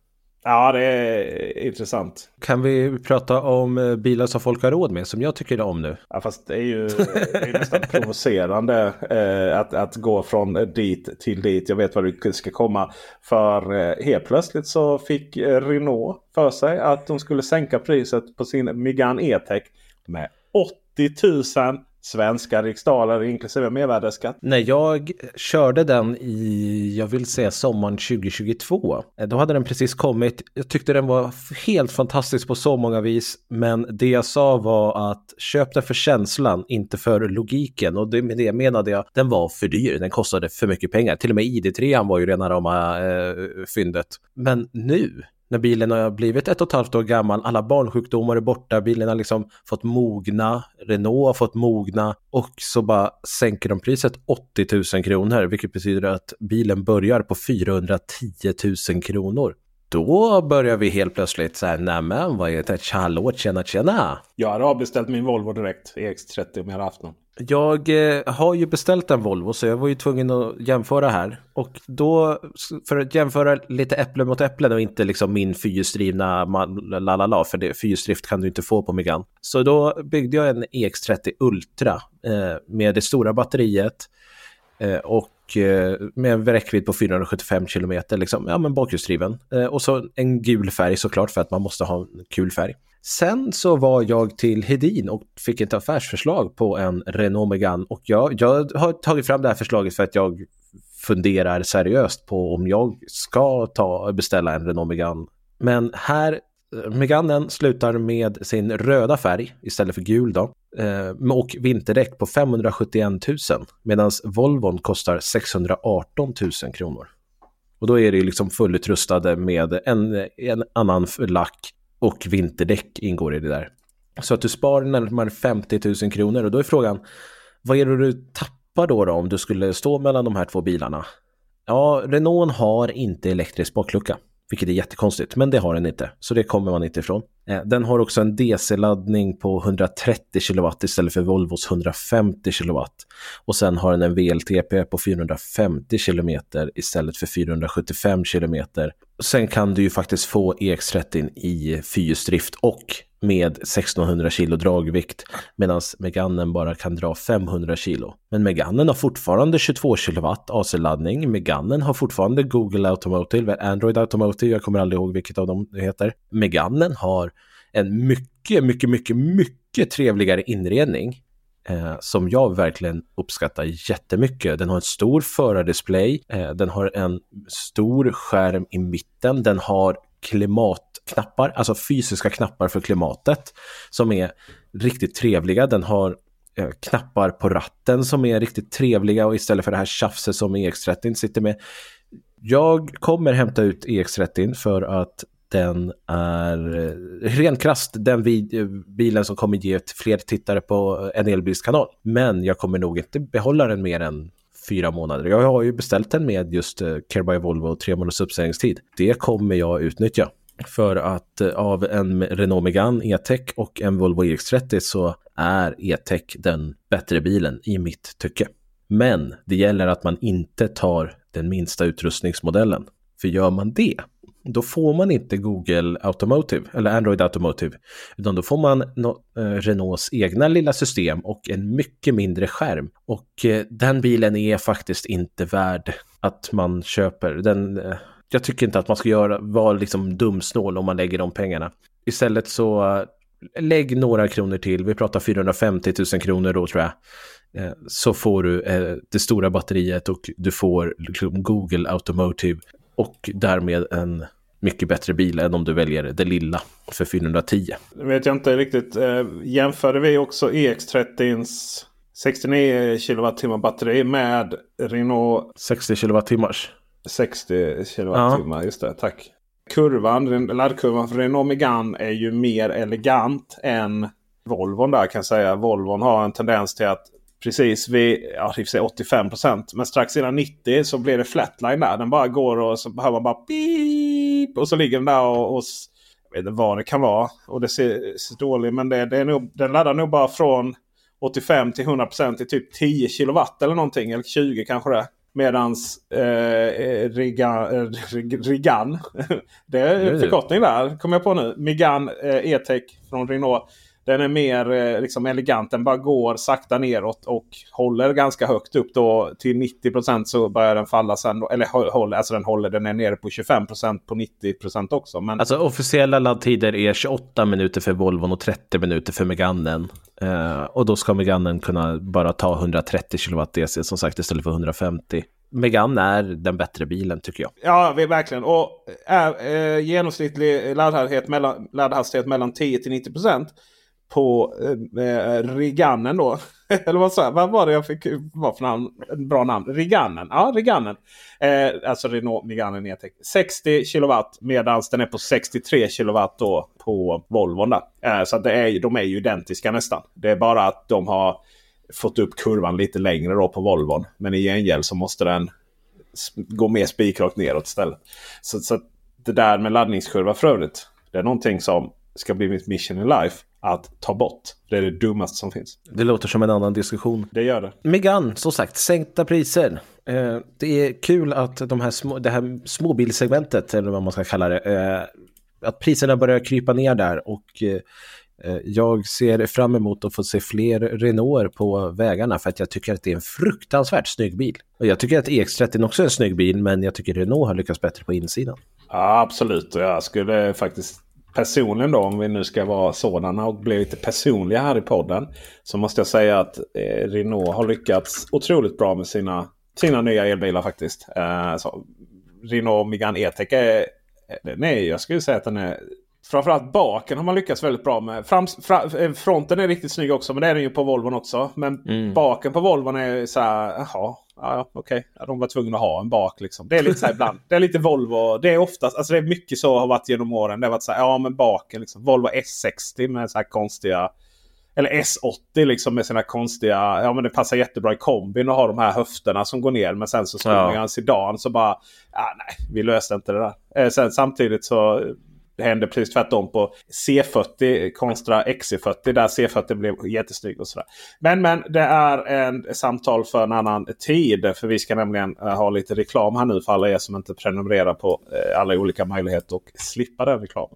Ja, det är intressant. Kan vi prata om eh, bilar som folk har råd med som jag tycker om nu? Ja, fast det är ju det är nästan provocerande eh, att, att gå från dit till dit. Jag vet vad du ska komma. För eh, helt plötsligt så fick eh, Renault för sig att de skulle sänka priset på sin Megane E-Tech med 80 000 svenska riksdaler inklusive mervärdesskatt. När jag körde den i, jag vill säga sommaren 2022, eh, då hade den precis kommit. Jag tyckte den var helt fantastisk på så många vis, men det jag sa var att köp den för känslan, inte för logiken. Och det, med det menade jag, den var för dyr, den kostade för mycket pengar. Till och med ID3 var ju rena rama eh, fyndet. Men nu, när bilen har blivit ett och ett halvt år gammal, alla barnsjukdomar är borta, bilen har liksom fått mogna, Renault har fått mogna och så bara sänker de priset 80 000 kronor, vilket betyder att bilen börjar på 410 000 kronor. Då börjar vi helt plötsligt så här, nämen vad är det, hallå, tjena tjena. Jag hade avbeställt min Volvo direkt, EX30 om jag hade haft någon. Jag eh, har ju beställt en Volvo så jag var ju tvungen att jämföra här. Och då, för att jämföra lite äpple mot äpple och inte liksom min fyrhjulsdrivna lalala, för det, fyrhjulsdrift kan du inte få på Megane. Så då byggde jag en EX30 Ultra eh, med det stora batteriet eh, och eh, med en räckvidd på 475 kilometer, liksom, ja men bakhjulsdriven. Eh, och så en gul färg såklart för att man måste ha en kul färg. Sen så var jag till Hedin och fick ett affärsförslag på en Renault Megane och jag, jag har tagit fram det här förslaget för att jag funderar seriöst på om jag ska ta, beställa en Renault Megane. Men här, Meganen slutar med sin röda färg istället för gul då. Eh, och vinterdäck på 571 000 medan Volvon kostar 618 000 kronor. Och då är det liksom fullutrustade med en, en annan lack och vinterdäck ingår i det där. Så att du sparar närmare 50 000 kronor och då är frågan, vad är det du tappar då, då om du skulle stå mellan de här två bilarna? Ja, Renault har inte elektrisk baklucka, vilket är jättekonstigt, men det har den inte, så det kommer man inte ifrån. Eh, den har också en DC-laddning på 130 kW istället för Volvos 150 kW. Och sen har den en VLTP på 450 km istället för 475 km. Sen kan du ju faktiskt få EX30 i fyrhjulsdrift och med 1600 kilo dragvikt medan Meganen bara kan dra 500 kilo. Men Meganen har fortfarande 22 kilowatt AC-laddning. Meganen har fortfarande Google Automotive, Android Automotive, jag kommer aldrig ihåg vilket av dem det heter. Meganen har en mycket, mycket, mycket, mycket trevligare inredning eh, som jag verkligen uppskattar jättemycket. Den har en stor förardisplay, eh, den har en stor skärm i mitten, den har klimat knappar, alltså fysiska knappar för klimatet som är riktigt trevliga. Den har eh, knappar på ratten som är riktigt trevliga och istället för det här tjafset som EX30 sitter med. Jag kommer hämta ut EX30 för att den är eh, rent krasst den eh, bilen som kommer ge fler tittare på en elbilskanal. Men jag kommer nog inte behålla den mer än fyra månader. Jag har ju beställt den med just eh, Care by Volvo tre månaders uppsägningstid. Det kommer jag utnyttja. För att eh, av en Renault Megane E-Tech och en Volvo EX30 så är E-Tech den bättre bilen i mitt tycke. Men det gäller att man inte tar den minsta utrustningsmodellen. För gör man det då får man inte Google Automotive eller Android Automotive, utan då får man eh, Renaults egna lilla system och en mycket mindre skärm. Och eh, den bilen är faktiskt inte värd att man köper. Den, jag tycker inte att man ska göra, vara liksom dumsnål om man lägger de pengarna. Istället så eh, lägg några kronor till, vi pratar 450 000 kronor då tror jag eh, så får du eh, det stora batteriet och du får liksom Google Automotive och därmed en mycket bättre bil än om du väljer det lilla för 410. Det vet jag inte riktigt. Jämförde vi också EX30 69 kWh batteri med Renault 60 kWh. 60 kilowattimmar, ja. just det. Tack. Kurvan, laddkurvan för Renault Megane är ju mer elegant än Volvon där kan jag säga. Volvon har en tendens till att precis vid ja, 85% Men strax innan 90 så blir det flatline där. Den bara går och så hör man bara pip. Och så ligger den där och, och jag vet inte vad det kan vara. Och det ser, ser dåligt men det, det är nog, den laddar nog bara från 85 till 100% i typ 10 kilowatt eller någonting. Eller 20 kanske det. Medans eh, Rigan, eh, Rigan det är förkortning där kommer jag på nu. Migan eh, E-Tech från Renault. Den är mer eh, liksom elegant. Den bara går sakta neråt och håller ganska högt upp då. Till 90% så börjar den falla sen. Då, eller håller, alltså den håller. Den är nere på 25% på 90% också. Men... Alltså officiella laddtider är 28 minuter för Volvon och 30 minuter för Meganen. Uh, och då ska Meganen kunna bara ta 130 kW DC som sagt istället för 150. Megane är den bättre bilen tycker jag. Ja, verkligen. Och är eh, genomsnittlig laddhastighet mellan, laddhastighet mellan 10 till 90 på eh, eh, Rigannen då. Eller vad, sa, jag? vad var det jag fick vad för namn? Bra namn. Rigannen. Ja, Rigannen. Eh, alltså Renault Megane E-Tech. 60 kilowatt medan den är på 63 kilowatt då på Volvon. Eh, så det är, de är ju identiska nästan. Det är bara att de har fått upp kurvan lite längre då på Volvon. Men i gengäld så måste den gå mer spikrakt neråt istället. Så, så det där med laddningskurva för övrigt. Det är någonting som ska bli mitt mission in life att ta bort. Det är det dummaste som finns. Det låter som en annan diskussion. Det gör det. Megan, som sagt, sänkta priser. Eh, det är kul att de här små, det här småbilsegmentet, eller vad man ska kalla det, eh, att priserna börjar krypa ner där och eh, jag ser fram emot att få se fler Renault på vägarna för att jag tycker att det är en fruktansvärt snygg bil. Och jag tycker att EX30 också är en snygg bil men jag tycker Renault har lyckats bättre på insidan. Ja, absolut. Jag skulle faktiskt personligen då, om vi nu ska vara sådana och bli lite personliga här i podden. Så måste jag säga att eh, Renault har lyckats otroligt bra med sina, sina nya elbilar faktiskt. Eh, så, Renault Megane E-Tech är, nej, jag skulle säga att den är Framförallt baken har man lyckats väldigt bra med. Fram, fra, eh, fronten är riktigt snygg också, men det är den ju på Volvon också. Men mm. baken på Volvon är så här, jaha, ja, okej. Okay. Ja, de var tvungna att ha en bak liksom. Det är lite så här ibland. Det är lite Volvo. Det är oftast, alltså det är mycket så har varit genom åren. Det har varit så här, ja men baken liksom. Volvo S60 med så här konstiga eller S80 liksom med sina konstiga... Ja men det passar jättebra i kombin att ha de här höfterna som går ner. Men sen så man ja. en sedan så bara... Ja, nej, vi löste inte det där. Eh, sen samtidigt så det hände precis tvärtom på C40 kontra XC40 där C40 blev jättesnygg. och sådär. Men men det är en samtal för en annan tid. För vi ska nämligen eh, ha lite reklam här nu för alla er som inte prenumererar på eh, alla olika möjligheter och slippa den reklamen.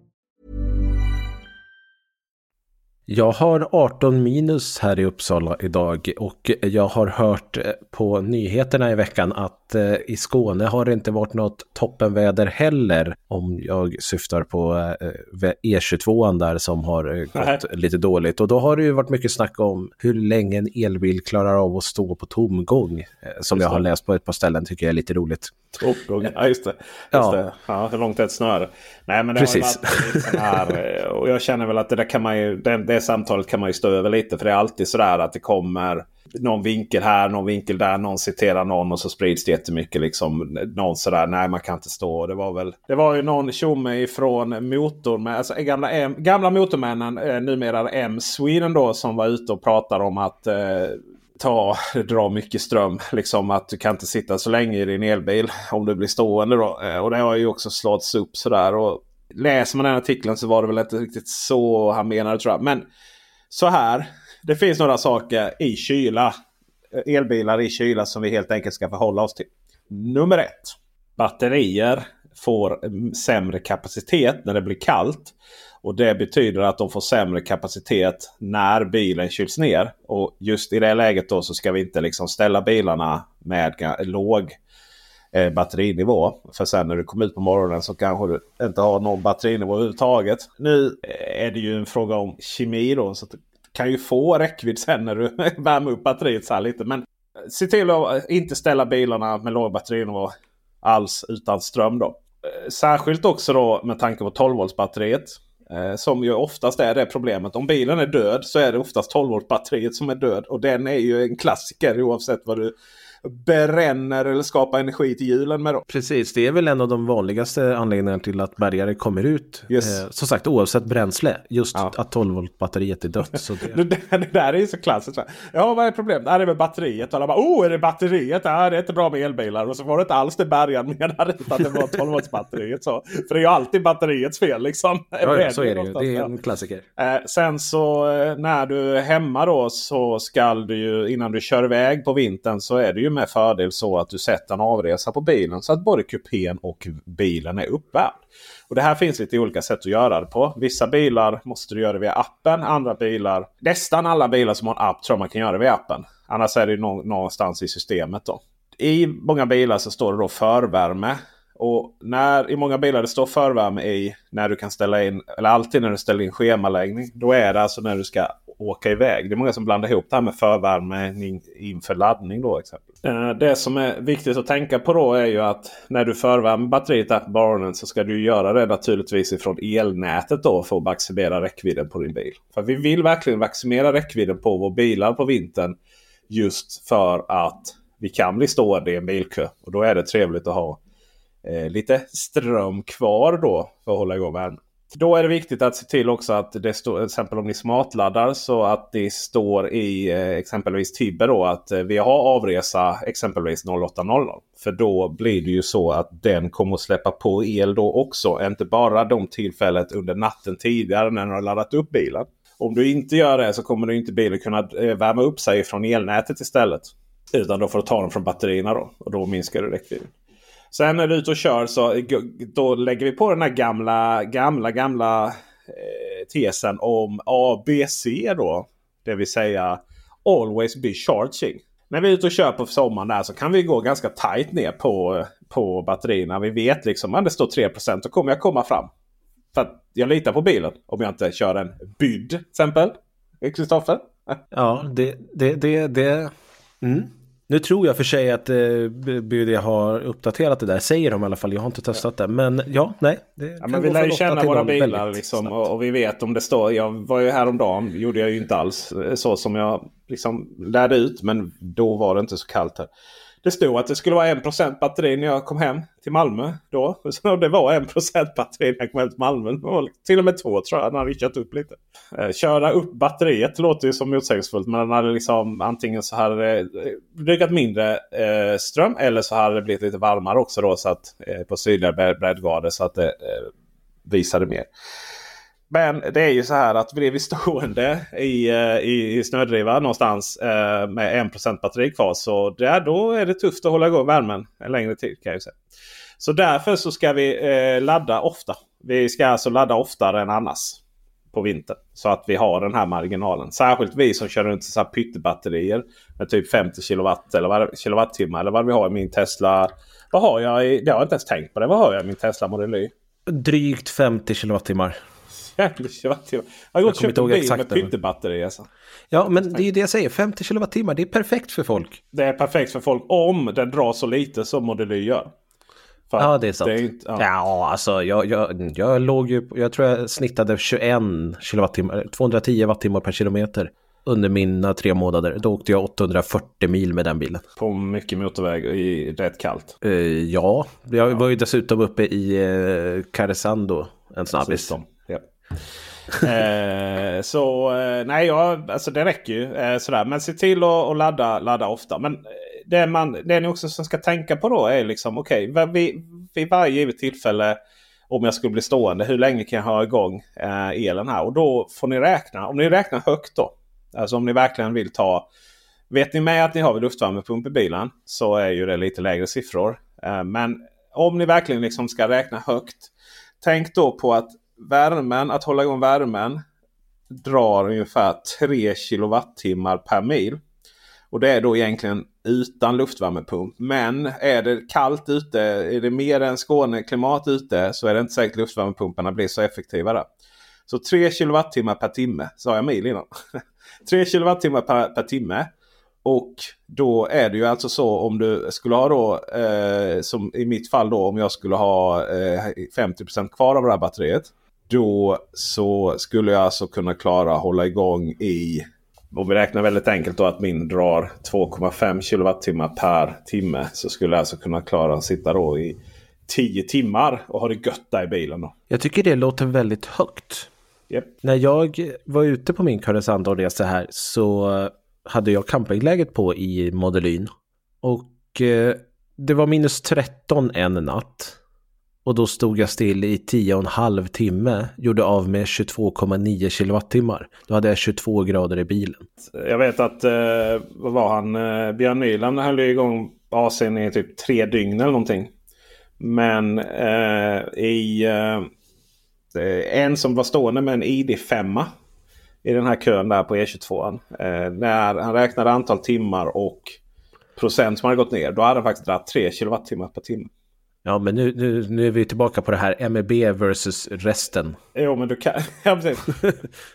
Jag har 18 minus här i Uppsala idag och jag har hört eh, på nyheterna i veckan att eh, i Skåne har det inte varit något toppenväder heller om jag syftar på eh, E22 där som har gått Nej. lite dåligt. Och då har det ju varit mycket snack om hur länge en elbil klarar av att stå på tomgång som jag har läst på ett par ställen tycker jag är lite roligt. Tomgång, ja just det. Just ja. Det. ja. Hur långt är ett snöre? Nej men det Precis. har här, och jag känner väl att det där kan man ju, det, det samtalet kan man ju stå över lite. För det är alltid sådär att det kommer någon vinkel här, någon vinkel där, någon citerar någon och så sprids det jättemycket. Liksom, någon sådär, nej man kan inte stå. Det var väl det var ju någon tjomme ifrån motorn, alltså gamla, M, gamla motormännen, eh, numera M Sweden då, som var ute och pratade om att eh, ta, dra mycket ström. Liksom att du kan inte sitta så länge i din elbil om du blir stående. Då. Eh, och det har ju också slagits upp sådär. Och läser man den artikeln så var det väl inte riktigt så han menade tror jag. Men så här. Det finns några saker i kyla. Eh, elbilar i kyla som vi helt enkelt ska förhålla oss till. Nummer ett. Batterier får mm, sämre kapacitet när det blir kallt. Och Det betyder att de får sämre kapacitet när bilen kyls ner. Och just i det läget då så ska vi inte liksom ställa bilarna med låg eh, batterinivå. För sen när du kommer ut på morgonen så kanske du inte har någon batterinivå överhuvudtaget. Nu eh, är det ju en fråga om kemi då. Så du kan ju få räckvidd sen när du värmer upp batteriet så här lite. Men eh, se till att eh, inte ställa bilarna med låg batterinivå alls utan ström då. Särskilt också då med tanke på 12 volts batteriet. Eh, som ju oftast är det problemet. Om bilen är död så är det oftast 12 volt batteriet som är död. Och den är ju en klassiker oavsett vad du bränner eller skapar energi till hjulen med. Då. Precis, det är väl en av de vanligaste anledningarna till att bärgare kommer ut. Yes. Eh, som sagt oavsett bränsle, just ja. att 12 volt batteriet är dött. Så det... det, det där är ju så klassiskt. Ja, vad är problemet? Det är med batteriet. Och alla bara, oh, är det batteriet? Ja, det är inte bra med elbilar. Och så var det inte alls det bärgaren menade, utan det var 12 volts batteriet. Så. För det är ju alltid batteriets fel liksom. Ja, ja så är det ju. Det är en klassiker. Eh, sen så eh, när du är hemma då så skall du ju innan du kör iväg på vintern så är det ju med fördel så att du sätter en avresa på bilen så att både kupén och bilen är uppvärmd. Och Det här finns lite olika sätt att göra det på. Vissa bilar måste du göra det via appen. Andra bilar, nästan alla bilar som har en app tror man kan göra det via appen. Annars är det någonstans i systemet. då. I många bilar så står det då förvärme. Och när, i många bilar det står förvärme i när du kan ställa in, eller alltid när du ställer in schemaläggning. Då är det alltså när du ska åka iväg. Det är många som blandar ihop det här med förvärme inför laddning. Då, exempel. Eh, det som är viktigt att tänka på då är ju att när du förvärmer batteriet där på morgonen så ska du göra det naturligtvis ifrån elnätet då för att maximera räckvidden på din bil. För vi vill verkligen maximera räckvidden på våra bilar på vintern. Just för att vi kan bli stående i en bilkö. Och då är det trevligt att ha eh, lite ström kvar då för att hålla igång värmen. Då är det viktigt att se till också att det står, till exempel om ni smartladdar så att det står i eh, exempelvis Tibber då att eh, vi har avresa exempelvis 08.00. För då blir det ju så att den kommer att släppa på el då också. Inte bara de tillfället under natten tidigare när den har laddat upp bilen. Om du inte gör det så kommer du inte bilen kunna eh, värma upp sig från elnätet istället. Utan då får du ta den från batterierna då. Och då minskar du räckvidden. Sen när du är ute och kör så då lägger vi på den här gamla, gamla, gamla eh, tesen om ABC då. Det vill säga Always be charging. När vi är ute och kör på sommaren där så kan vi gå ganska tight ner på, på batterierna. Vi vet liksom att det står 3% då kommer jag komma fram. För att jag litar på bilen. Om jag inte kör en bydd till exempel. Kristoffer? Ja, det, det, det, det. Mm. Nu tror jag för sig att eh, BUD har uppdaterat det där, säger de i alla fall. Jag har inte testat det. Men ja, nej. Ja, men vi lär ju känna våra bilar liksom, och, och, vi vet om det står. Jag var ju häromdagen, gjorde jag ju inte alls eh, så som jag liksom lärde ut. Men då var det inte så kallt här. Det stod att det skulle vara 1% batteri när jag kom hem till Malmö. Då. Så det var 1% batteri när jag kom hem till Malmö. Till och med två tror jag. Den hade kört upp lite. Eh, köra upp batteriet låter ju som motsägelsefullt. Men den hade liksom antingen så hade det eh, drygat mindre eh, ström. Eller så hade det blivit lite varmare också då. Så att, på sydliga breddgrader. Så att det visade mer. Men det är ju så här att blir vi stående i, eh, i, i snödriva någonstans eh, med 1% batteri kvar. Så där, då är det tufft att hålla igång värmen en längre tid. kan jag säga. Så därför så ska vi eh, ladda ofta. Vi ska alltså ladda oftare än annars på vintern. Så att vi har den här marginalen. Särskilt vi som kör runt så här pyttebatterier med typ 50 kilowatt eller vad, kilowattimmar. Eller vad vi har i min Tesla. Vad har jag? I, det har jag inte ens tänkt på det. Vad har jag i min Tesla Model Y? Drygt 50 kilowattimmar. 50 kilowattimmar. Jag har gått och köpt en bil med pyttebatteri. Alltså. Ja, men det är det jag säger. 50 kilowattimmar, det är perfekt för folk. Det är perfekt för folk om den drar så lite som Model Y gör. För ja, det är sant. Det är inte, ja. ja, alltså jag, jag, jag låg ju... Jag tror jag snittade 21 kilowattimmar, 210 wattimmar per kilometer under mina tre månader. Då åkte jag 840 mil med den bilen. På mycket motorväg i rätt kallt? Uh, ja, jag var ju dessutom uppe i uh, Karesuando en snabbis. eh, så eh, nej, ja, alltså det räcker ju. Eh, sådär. Men se till att ladda, ladda ofta. Men eh, det, man, det ni också ska tänka på då är liksom okej. Okay, vid, vid varje givet tillfälle om jag skulle bli stående. Hur länge kan jag ha igång eh, elen här? Och då får ni räkna. Om ni räknar högt då. Alltså om ni verkligen vill ta. Vet ni med att ni har luftvärmepump i bilen så är ju det lite lägre siffror. Eh, men om ni verkligen liksom ska räkna högt. Tänk då på att värmen, att hålla igång värmen drar ungefär 3 kilowattimmar per mil. Och det är då egentligen utan luftvärmepump. Men är det kallt ute, är det mer än Skåne-klimat ute så är det inte säkert luftvärmepumparna blir så effektiva där. Så 3 kilowattimmar per timme, sa jag mil innan. 3 kilowattimmar per, per timme. Och då är det ju alltså så om du skulle ha då, eh, som i mitt fall då, om jag skulle ha eh, 50% kvar av det här batteriet. Då så skulle jag alltså kunna klara hålla igång i om vi räknar väldigt enkelt då att min drar 2,5 kilowattimmar per timme. Så skulle jag alltså kunna klara att sitta då i 10 timmar och ha det gött där i bilen. Då. Jag tycker det låter väldigt högt. Yep. När jag var ute på min Karesuando-resa här så hade jag campingläget på i Modelyn. Och eh, det var minus 13 en natt. Och då stod jag still i 10,5 timme. Gjorde av med 22,9 kilowattimmar. Då hade jag 22 grader i bilen. Jag vet att, eh, vad var han, eh, Björn Nyland höll igång AC'n i typ tre dygn eller någonting. Men eh, i eh, en som var stående med en ID5 i den här kön där på E22. Eh, när han räknade antal timmar och procent som hade gått ner. Då hade han faktiskt dragit 3 kilowattimmar per timme. Ja, men nu, nu, nu är vi tillbaka på det här MEB versus resten. Jo, men du kan... Ja, precis.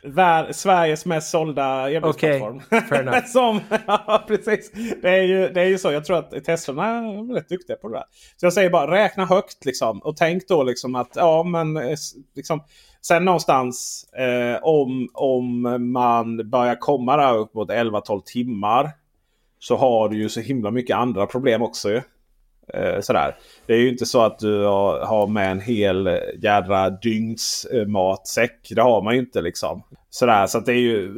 Vär, Sveriges mest sålda e-postplattform. Okej, okay, fair enough. Som, ja, precis. Det är, ju, det är ju så. Jag tror att Teslorna är rätt duktiga på det där. Så jag säger bara räkna högt liksom. Och tänk då liksom att ja, men eh, liksom. Sen någonstans eh, om, om man börjar komma där upp mot 11-12 timmar. Så har du ju så himla mycket andra problem också ju. Eh, sådär. Det är ju inte så att du har med en hel jädra dygnsmatsäck. Eh, det har man ju inte liksom. Sådär, så att det är ju...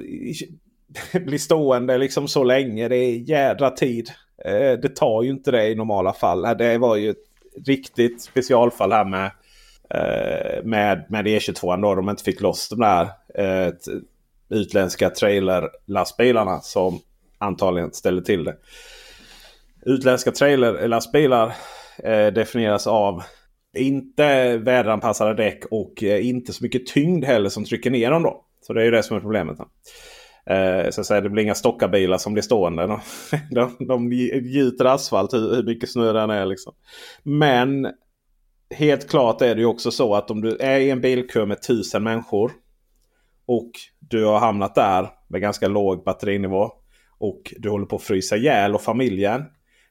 Bli stående liksom så länge. Det är jädra tid. Eh, det tar ju inte det i normala fall. Det var ju ett riktigt specialfall här med med, med E22 då de inte fick loss de där utländska trailerlastbilarna som antagligen ställde till det. Utländska trailerlastbilar eh, eh, definieras av inte väderanpassade däck och eh, inte så mycket tyngd heller som trycker ner dem. Då. Så det är ju det som är problemet. Eh, så att säga, det blir inga stockarbilar som blir stående. De, de, de gjuter asfalt hur, hur mycket snö den är. Liksom. Men helt klart är det ju också så att om du är i en bilkö med tusen människor. Och du har hamnat där med ganska låg batterinivå. Och du håller på att frysa ihjäl och familjen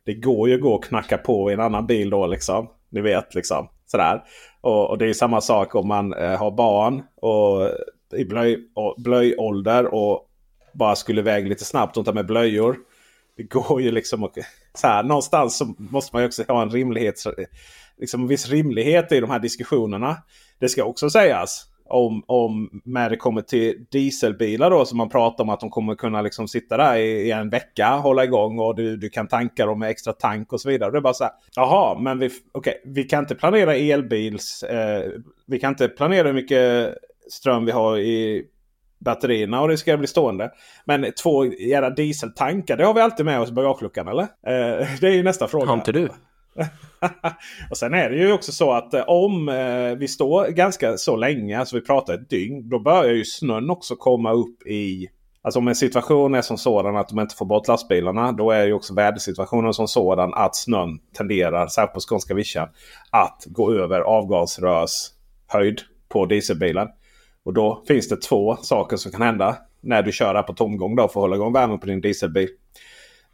det går ju att gå och knacka på i en annan bil då liksom. Ni vet liksom. Sådär. Och, och det är samma sak om man eh, har barn och i blöj, och blöjålder och bara skulle iväg lite snabbt och ta med blöjor. det går ju liksom att... Så här, någonstans så måste man ju också ha en rimlighet. Liksom en viss rimlighet i de här diskussionerna. Det ska också sägas om, om när det kommer till dieselbilar då som man pratar om att de kommer kunna liksom sitta där i, i en vecka, hålla igång och du, du kan tanka dem med extra tank och så vidare. Och det är bara så här, jaha, men vi, okay, vi kan inte planera elbils... Eh, vi kan inte planera hur mycket ström vi har i batterierna och det ska bli stående. Men två jävla dieseltankar, det har vi alltid med oss i bagageluckan eller? Eh, det är ju nästa fråga. Har inte du? och sen är det ju också så att eh, om eh, vi står ganska så länge, alltså vi pratar ett dygn, då börjar ju snön också komma upp i Alltså om en situation är som sådan att de inte får bort lastbilarna. Då är ju också vädersituationen som sådan att snön tenderar, särskilt på skånska vischan, att gå över avgasrörshöjd på dieselbilen. Och då finns det två saker som kan hända när du kör här på tomgång då för att hålla igång värmen på din dieselbil.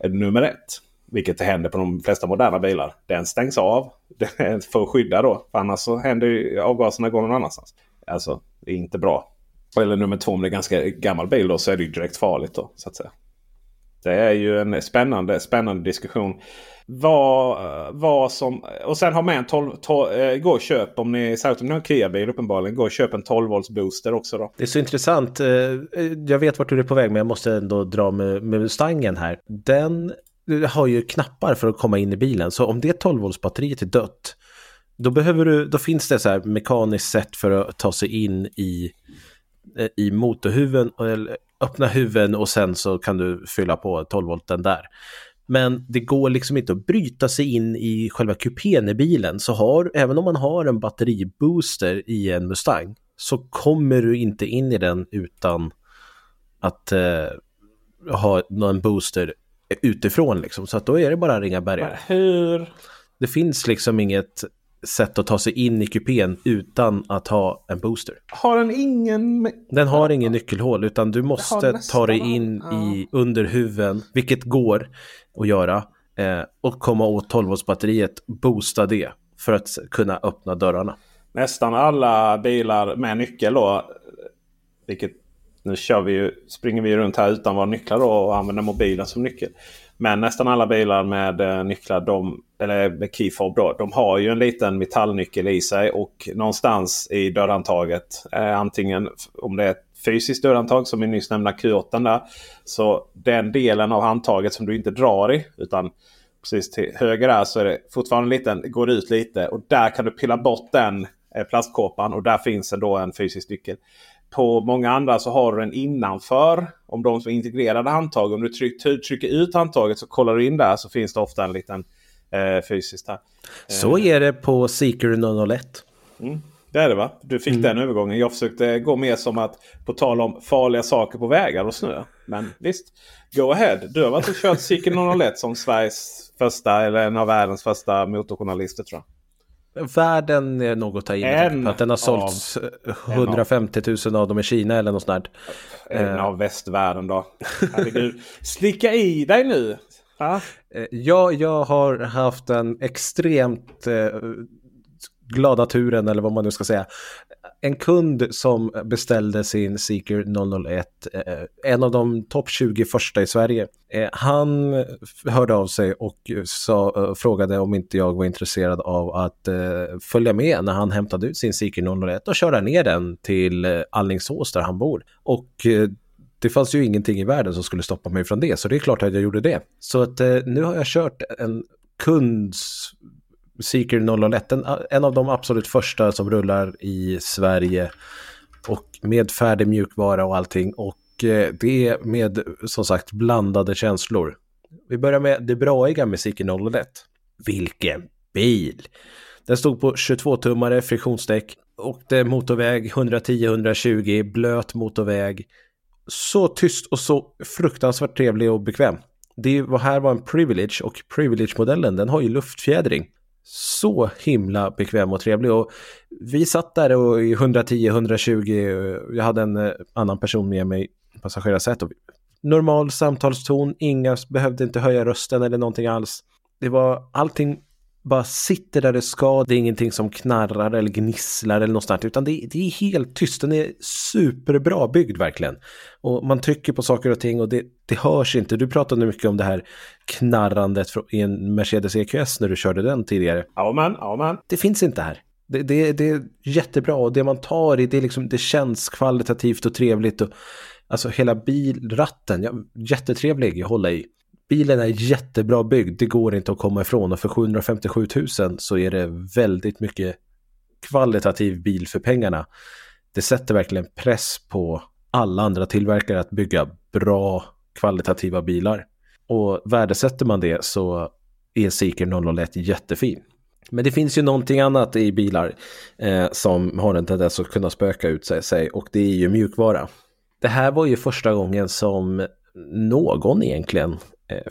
Nummer ett. Vilket händer på de flesta moderna bilar. Den stängs av för att skydda då. För annars så händer ju avgaserna går någon annanstans. Alltså det är inte bra. Eller nummer två om det är ganska gammal bil då så är det ju direkt farligt då. Så att säga. Det är ju en spännande, spännande diskussion. Vad, vad som, och sen ha med en 12, 12 eh, gå och köp om ni, särskilt om ni har en Kia-bil uppenbarligen, gå och köp en 12 volts booster också då. Det är så intressant. Eh, jag vet vart du är på väg men jag måste ändå dra med, med Mustangen här. Den har ju knappar för att komma in i bilen. Så om det 12 volts batteriet är dött, då, behöver du, då finns det så här mekaniskt sätt för att ta sig in i, eh, i motorhuven, eller öppna huven och sen så kan du fylla på 12 volten där. Men det går liksom inte att bryta sig in i själva kupén i bilen. Så har, även om man har en batteribooster i en Mustang så kommer du inte in i den utan att eh, ha någon booster utifrån liksom. Så att då är det bara att ringa bärgare. Hur? Det finns liksom inget sätt att ta sig in i kupén utan att ha en booster. Har den ingen... Den har ingen nyckelhål utan du måste ta dig in i under huven, vilket går att göra, eh, och komma åt 12 batteriet, boosta det för att kunna öppna dörrarna. Nästan alla bilar med nyckel då, vilket nu kör vi ju, springer vi runt här utan våra nycklar då och använder mobilen som nyckel. Men nästan alla bilar med eh, nycklar, de, eller med keyfob då, de har ju en liten metallnyckel i sig. Och någonstans i dörrhandtaget, eh, antingen om det är ett fysiskt dörrhandtag som i nyss nämnda Q8 där. Så den delen av handtaget som du inte drar i utan precis till höger där så är det fortfarande liten, går ut lite. Och där kan du pilla bort den eh, plastkåpan och där finns ändå då en fysisk nyckel. På många andra så har du den innanför. Om de som är integrerade handtag. Om du tryck, trycker ut handtaget så kollar du in där så finns det ofta en liten eh, fysiskt här. Så är det på Seeker 001. Mm. Det är det va? Du fick mm. den övergången. Jag försökte gå mer som att på tal om farliga saker på vägar och snö. Men visst, go ahead. Du har varit och kört Seeker 001 som Sveriges första eller en av världens första motorjournalister tror jag. Världen är något att ta in. En att den har sålts 150 000 av dem i Kina eller något sånt. En uh, av västvärlden då. Herregud. Slicka i dig nu. Ja. Uh, jag, har haft en extremt uh, glada turen eller vad man nu ska säga. En kund som beställde sin Seeker 001, eh, en av de topp 20 första i Sverige. Eh, han hörde av sig och sa, eh, frågade om inte jag var intresserad av att följa med när han hämtade ut sin Seeker 001 och köra ner den till Allingsås där han bor. Och det fanns ju ingenting i världen som skulle stoppa mig från det, så det är klart att jag gjorde det. Så att nu har jag kört en kunds Seeker 001, en, en av de absolut första som rullar i Sverige och med färdig mjukvara och allting och eh, det är med som sagt blandade känslor. Vi börjar med det braiga med Seeker 001. Vilken bil! Den stod på 22-tummare friktionsdäck, åkte motorväg 110-120, blöt motorväg. Så tyst och så fruktansvärt trevlig och bekväm. Det var här var en privilege och privilege-modellen den har ju luftfjädring så himla bekväm och trevlig. Och vi satt där och i 110-120, jag hade en eh, annan person med mig passagerarsätet. Normal samtalston, inga behövde inte höja rösten eller någonting alls. Det var allting bara sitter där det ska. Det är ingenting som knarrar eller gnisslar eller något sånt. Utan det, det är helt tyst. Den är superbra byggd verkligen. Och man trycker på saker och ting och det, det hörs inte. Du pratade mycket om det här knarrandet i en Mercedes EQS när du körde den tidigare. Amen, amen. Det finns inte här. Det, det, det är jättebra och det man tar i det, är liksom, det känns kvalitativt och trevligt. Och, alltså hela bilratten, ja, jättetrevlig att hålla i. Bilen är jättebra byggd, det går inte att komma ifrån och för 757 000 så är det väldigt mycket kvalitativ bil för pengarna. Det sätter verkligen press på alla andra tillverkare att bygga bra kvalitativa bilar. Och värdesätter man det så är Seeker 001 jättefin. Men det finns ju någonting annat i bilar eh, som har en tendens att kunna spöka ut sig och det är ju mjukvara. Det här var ju första gången som någon egentligen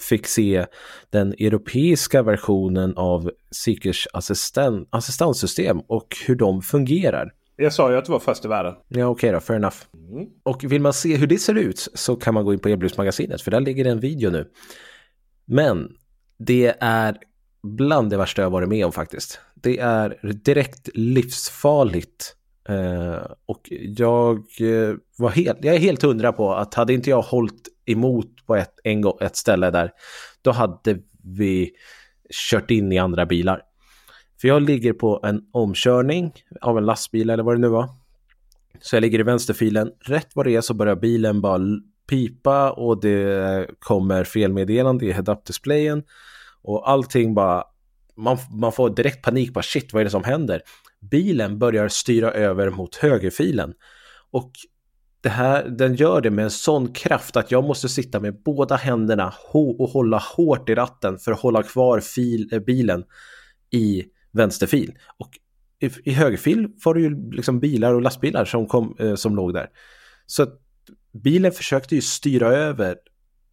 fick se den europeiska versionen av Seekers assistent, assistanssystem och hur de fungerar. Jag sa ju att det var först i världen. Ja, okej okay då, fair enough. Mm. Och vill man se hur det ser ut så kan man gå in på Elbruksmagasinet för där ligger det en video nu. Men det är bland det värsta jag varit med om faktiskt. Det är direkt livsfarligt. Uh, och jag uh, var helt, jag är helt hundra på att hade inte jag hållit emot på ett, en, ett ställe där, då hade vi kört in i andra bilar. För jag ligger på en omkörning av en lastbil eller vad det nu var. Så jag ligger i vänsterfilen. Rätt vad det är så börjar bilen bara pipa och det kommer felmeddelande i head-up-displayen. Och allting bara, man, man får direkt panik, bara shit vad är det som händer? Bilen börjar styra över mot högerfilen. Och det här, den gör det med en sån kraft att jag måste sitta med båda händerna och hålla hårt i ratten för att hålla kvar fil, eh, bilen i vänsterfil. Och i, i högerfil var det ju liksom bilar och lastbilar som, kom, eh, som låg där. Så bilen försökte ju styra över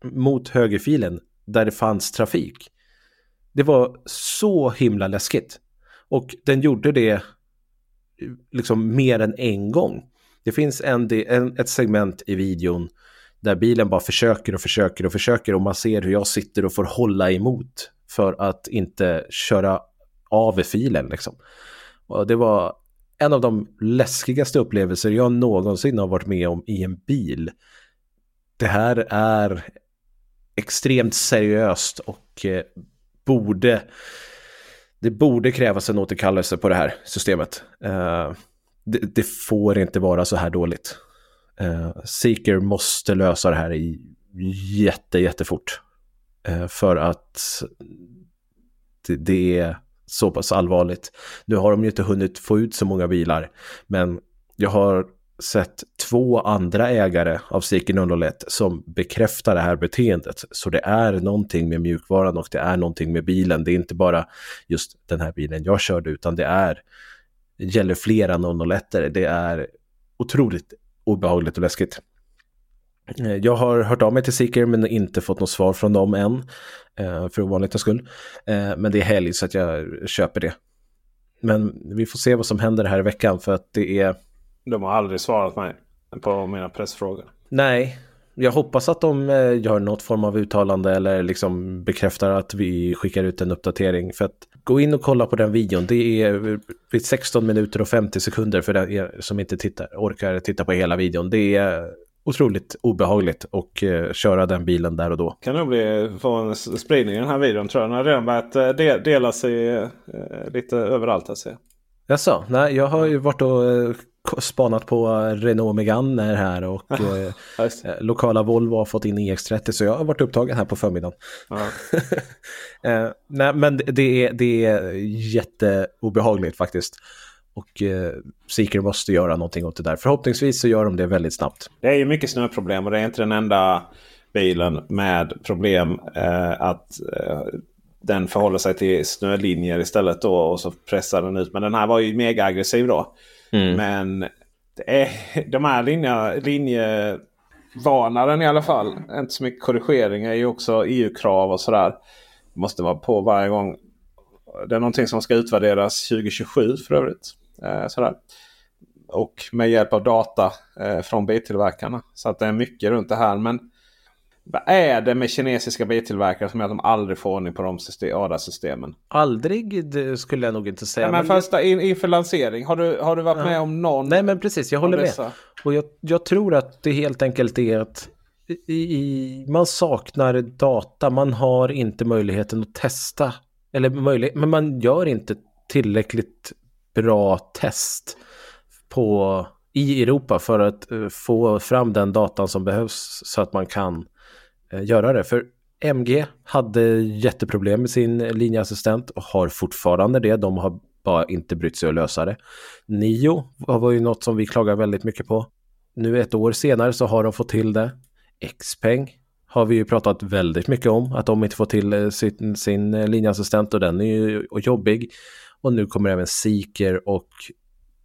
mot högerfilen där det fanns trafik. Det var så himla läskigt. Och den gjorde det eh, liksom mer än en gång. Det finns en, en, ett segment i videon där bilen bara försöker och försöker och försöker och man ser hur jag sitter och får hålla emot för att inte köra av filen liksom. Och det var en av de läskigaste upplevelser jag någonsin har varit med om i en bil. Det här är extremt seriöst och eh, borde det borde krävas en återkallelse på det här systemet. Uh, det, det, får inte vara så här dåligt. Uh, Seeker måste lösa det här i jätte, jättefort. Uh, för att det, det, är så pass allvarligt. Nu har de ju inte hunnit få ut så många bilar, men jag har sett två andra ägare av Seeker 001 som bekräftar det här beteendet. Så det är någonting med mjukvaran och det är någonting med bilen. Det är inte bara just den här bilen jag körde utan det är gäller flera 001 Det är otroligt obehagligt och läskigt. Eh, jag har hört av mig till Seeker men inte fått något svar från dem än. Eh, för ovanlighetens skull. Eh, men det är helg så att jag köper det. Men vi får se vad som händer här i veckan för att det är de har aldrig svarat mig på mina pressfrågor. Nej, jag hoppas att de gör något form av uttalande eller liksom bekräftar att vi skickar ut en uppdatering. För att gå in och kolla på den videon. Det är 16 minuter och 50 sekunder för er som inte tittar, orkar titta på hela videon. Det är otroligt obehagligt att uh, köra den bilen där och då. Kan nog bli få en spridning i den här videon tror jag. Den har redan börjat uh, dela sig uh, lite överallt. Alltså. Jaså? Nej, jag har ju varit och spanat på Renault Megane här och eh, eh, lokala Volvo har fått in EX30 så jag har varit upptagen här på förmiddagen. eh, nej, men det är, det är jätteobehagligt faktiskt. Och eh, Seeker måste göra någonting åt det där. Förhoppningsvis så gör de det väldigt snabbt. Det är ju mycket snöproblem och det är inte den enda bilen med problem eh, att eh, den förhåller sig till snölinjer istället då och så pressar den ut. Men den här var ju mega aggressiv då. Mm. Men det är, de här linje, linjevarnaren i alla fall. Inte så mycket korrigeringar är ju också EU-krav och sådär. Måste vara på varje gång. Det är någonting som ska utvärderas 2027 för övrigt. Eh, sådär. Och med hjälp av data eh, från biltillverkarna. Så att det är mycket runt det här. Men vad är det med kinesiska biltillverkare som gör att de aldrig får ordning på de ADA-systemen? Aldrig skulle jag nog inte säga. Ja, men men första in, inför lansering, har du, har du varit Ja. med om någon? Nej men precis, jag håller med. Och jag, jag tror att det helt enkelt är att i, i, man saknar data, man har inte möjligheten att testa. Eller möjlighet, men man gör inte tillräckligt bra test på, i Europa för att eh, få fram den datan som behövs så att man kan Eh, göra det. För MG hade jätteproblem med sin linjeassistent och har fortfarande det. De har bara inte brytt sig att lösa det. Nio var ju något som vi klagar väldigt mycket på. Nu ett år senare så har de fått till det. Xpeng har vi ju pratat väldigt mycket om, att de inte får till eh, sin, sin linjeassistent och den är ju jobbig. Och nu kommer även Seeker och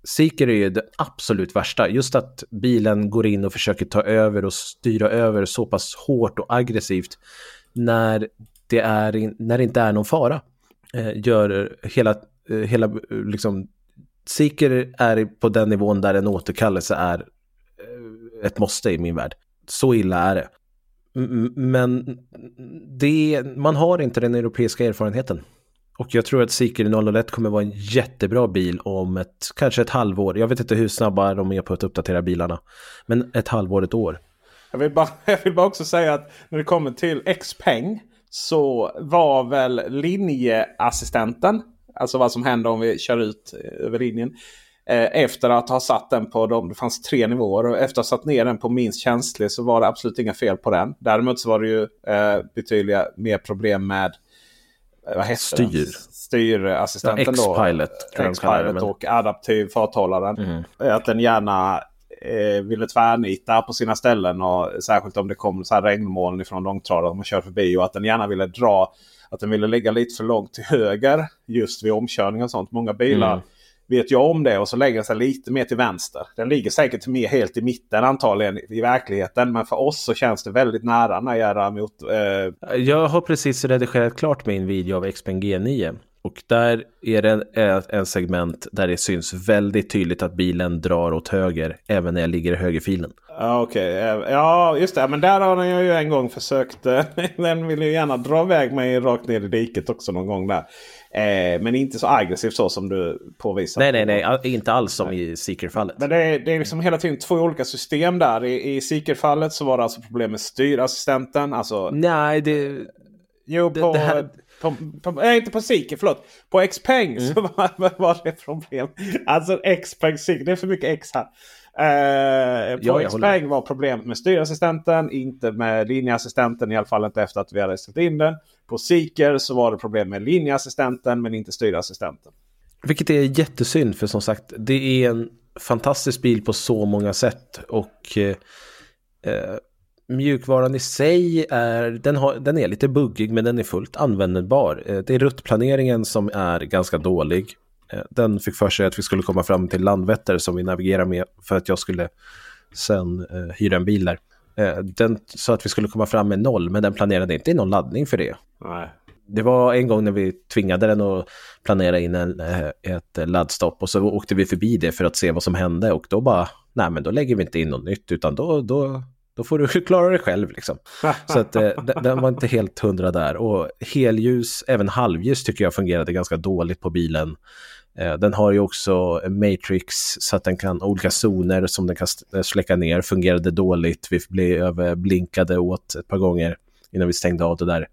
Seeker är ju det absolut värsta. Just att bilen går in och försöker ta över och styra över så pass hårt och aggressivt när det, är när det inte är någon fara. Eh, gör hela, eh, hela eh, liksom, Seeker är på den nivån där en återkallelse är eh, ett måste i min värld. Så illa är det. M- Men det, man har inte den europeiska erfarenheten. Och jag tror att Seeker 001 kommer vara en jättebra bil om ett, kanske ett halvår. Jag vet inte hur snabba de är på att uppdatera bilarna. Men ett halvår, ett år. Jag vill, bara, jag vill bara också säga att när det kommer till Xpeng så var väl linjeassistenten, alltså vad som händer om vi kör ut eh, över linjen. Eh, efter att ha satt den på de, det fanns tre nivåer och efter att ha satt ner den på minst känslig så var det absolut inga fel på den. Däremot så var det ju eh, betydliga mer problem med vad heter Styr. Den? Styrassistenten Ja, då. X-Pilot, det, X-Pilot och adaptiv farthållaren. Mm. Att den gärna eh, ville tvärnita på sina ställen. Och särskilt om det kom så här regnmoln från långtradare som man kör förbi. Och att den gärna ville dra. Att den ville ligga lite för långt till höger just vid omkörning och sånt. Många bilar Mm. Vet ju om det och så lägger den sig lite mer till vänster. Den ligger säkert mer helt i mitten antagligen i verkligheten. Men för oss så känns det väldigt nära när jag är mot... Eh, Jag har precis redigerat klart min video av Xpeng G9. Och där är det en, en segment där det syns väldigt tydligt att bilen drar åt höger även när jag ligger i högerfilen. Ja, okej. Eh, Ja, just det. Men där har den ju en gång försökt. eh, Den vill ju gärna dra iväg mig rakt ner i diket också någon gång där. Eh, men inte så aggressivt så som du påvisar. Nej, nej, nej, inte alls som i Seeker-fallet. Men det är, det är liksom hela tiden två olika system där. I, i Seeker-fallet så var det alltså problem med styrassistenten. Alltså, Nej, det... jo, på, det här- på, på, nej, inte på Seeker, förlåt. På Xpeng så Mm. var, var det problem. Alltså Xpeng, Seeker, det är för mycket X här. Eh, på Ja, Xpeng var problemet med styrassistenten, inte med linjeassistenten. I alla fall inte efter att vi hade ställt in den. På Seeker så var det problem med linjeassistenten men inte styrassistenten. Vilket är jättesynd för som sagt det är en fantastisk bil på så många sätt och eh, eh, mjukvaran i sig är, den, har, den är lite buggig men den är fullt användbar. Eh, det är ruttplaneringen som är ganska dålig. Eh, den fick för sig att vi skulle komma fram till Landvetter som vi navigerar med för att jag skulle sen eh, hyra en bil där. Eh, den sa att vi skulle komma fram med noll men den planerade inte in någon laddning för det. Nej. Det var en gång när vi tvingade den att planera in en, eh, ett laddstopp och så åkte vi förbi det för att se vad som hände och då bara, nej men då lägger vi inte in något nytt utan då, då, då får du klara det själv liksom. Så att eh, den, den var inte helt hundra där och helljus, även halvljus tycker jag fungerade ganska dåligt på bilen. Eh, Den har ju också en matrix så att den kan, olika zoner som den kan st- släcka ner fungerade dåligt. Vi blev överblinkade åt ett par gånger innan vi stängde av det där.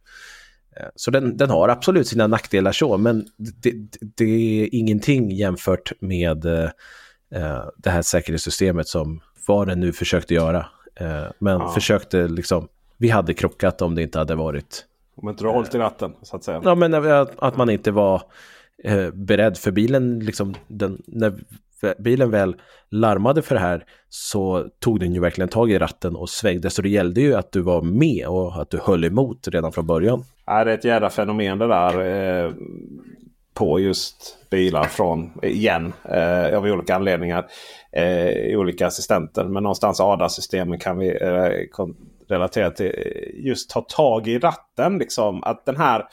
Eh, Så den, den har absolut sina nackdelar så, men det, det, det är ingenting jämfört med eh, eh, det här säkerhetssystemet som vad den nu försökte göra. Eh, men Ja. försökte liksom, vi hade krockat om det inte hade varit Om inte du har hållit i ratten så att säga. Ja, men att, att man inte var eh, beredd för bilen, liksom, den, när bilen väl larmade för det här så tog den ju verkligen tag i ratten och svängde. Så det gällde ju att du var med och att du höll emot redan från början. Ja, det är ett jädra fenomen det där. Eh, på just bilar från, igen, eh, av olika anledningar. Eh, olika assistenter. Men någonstans ADA-systemen kan vi eh, relatera till. Eh, just ta tag i ratten. Liksom. Att den här...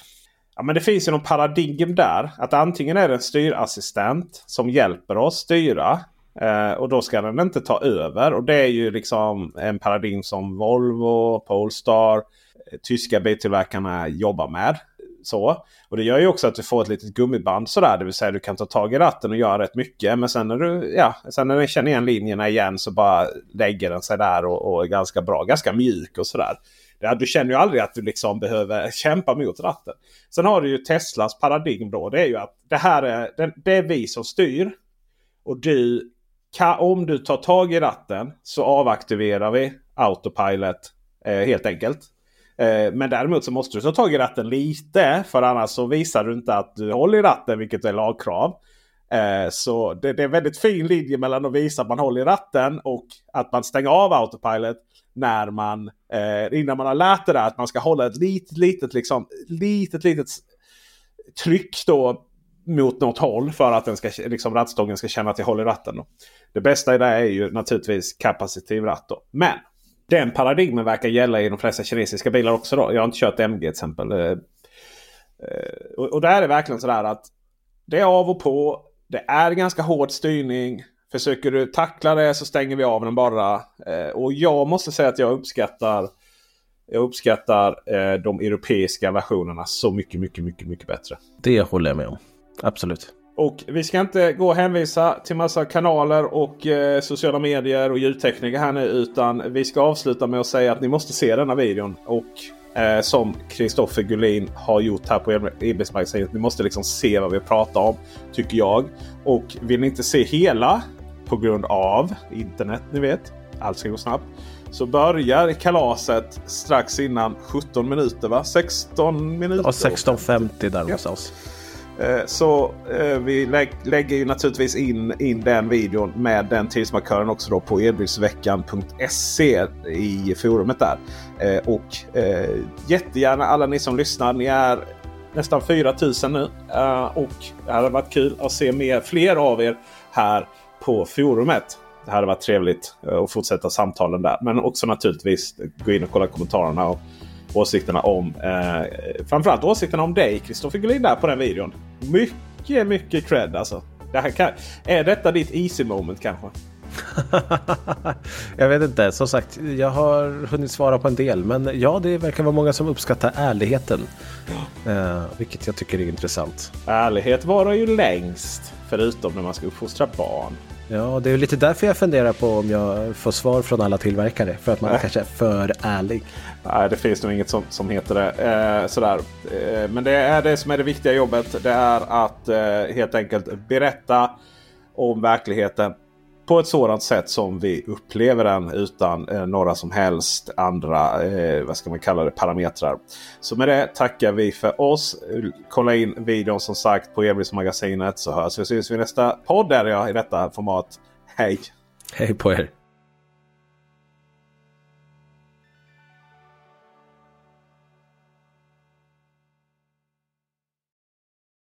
Ja, men det finns ju någon paradigm där. Att antingen är det en styrassistent som hjälper oss styra. Eh, och då ska den inte ta över. Och det är ju liksom en paradigm som Volvo, Polestar, eh, tyska biltillverkarna jobbar med. Så. Och det gör ju också att du får ett litet gummiband sådär. Det vill säga du kan ta tag i ratten och göra rätt mycket. Men sen när du, ja, sen när den känner igen linjerna igen så bara lägger den sig där och, och är ganska bra. Ganska mjuk och sådär. Du känner ju aldrig att du liksom behöver kämpa mot ratten. Sen har du ju Teslas paradigm då. Det är ju att det här är, det är vi som styr. Och du kan, om du tar tag i ratten så avaktiverar vi Autopilot eh, helt enkelt. Eh, men däremot så måste du ta tag i ratten lite. För annars så visar du inte att du håller i ratten vilket är lagkrav. Eh, så det, det, är en väldigt fin linje mellan att visa att man håller i ratten och att man stänger av Autopilot när man eh, innan man har lärt det där att man ska hålla ett litet, litet, liksom, litet, litet tryck då mot något håll för att den ska, liksom, rattstången ska känna att jag håller ratten. Då. Det bästa i det är ju naturligtvis kapacitiv ratt. Då. Men den paradigmen verkar gälla i de flesta kinesiska bilar också. Då. Jag har inte kört MG till exempel. Eh, eh, och, och där är det verkligen sådär att det är av och på. Det är ganska hård styrning. Försöker du tackla det så stänger vi av den bara. Eh, och jag måste säga att jag uppskattar jag uppskattar eh, de europeiska versionerna så mycket, mycket, mycket, mycket bättre. Det håller jag med om. Absolut. Och vi ska inte gå och hänvisa till massa kanaler och eh, sociala medier och ljudtekniker här nu. Utan vi ska avsluta med att säga att ni måste se denna videon. Och eh, som Kristoffer Gullin har gjort här på EBS-magasinet. Ni måste liksom se vad vi pratar om. Tycker jag. Och vill ni inte se hela på grund av internet, ni vet. Allt ska gå snabbt. Så börjar kalaset strax innan 17 minuter va? 16 minuter? Ja, 16.50 där någonstans. Ja. Eh, så eh, vi lägger ju naturligtvis in, in den videon med den tidsmarkören också då på elbilsveckan.se i forumet där. Eh, och jättegärna alla ni som lyssnar. Ni är nästan 4000 nu. Och det hade varit kul att se mer, fler av er här på forumet. Det hade varit trevligt att fortsätta samtalen där. Men också naturligtvis gå in och kolla kommentarerna. Och åsikterna om eh, framförallt åsikterna om dig Kristoffer Gullin där på den videon. Mycket, mycket cred alltså. Det här kan, är detta ditt easy moment kanske? jag vet inte. Som sagt, jag har hunnit svara på en del. Men ja, det verkar vara många som uppskattar ärligheten. Eh, vilket jag tycker är intressant. Ärlighet varar ju längst. Förutom när man ska uppfostra barn. Ja, det är lite därför jag funderar på om jag får svar från alla tillverkare. För att man Nej. kanske är för ärlig. Nej, det finns nog inget som, som heter det. Eh, sådär. Eh, men det är det som är det viktiga jobbet. Det är att eh, helt enkelt berätta om verkligheten på ett sådant sätt som vi upplever den utan eh, några som helst andra eh, vad ska man kalla det, parametrar. Så med det tackar vi för oss. Kolla in videon som sagt på Elbilsmagasinet så hörs vi och syns vi nästa podd där jag i detta format. Hej! Hej på er!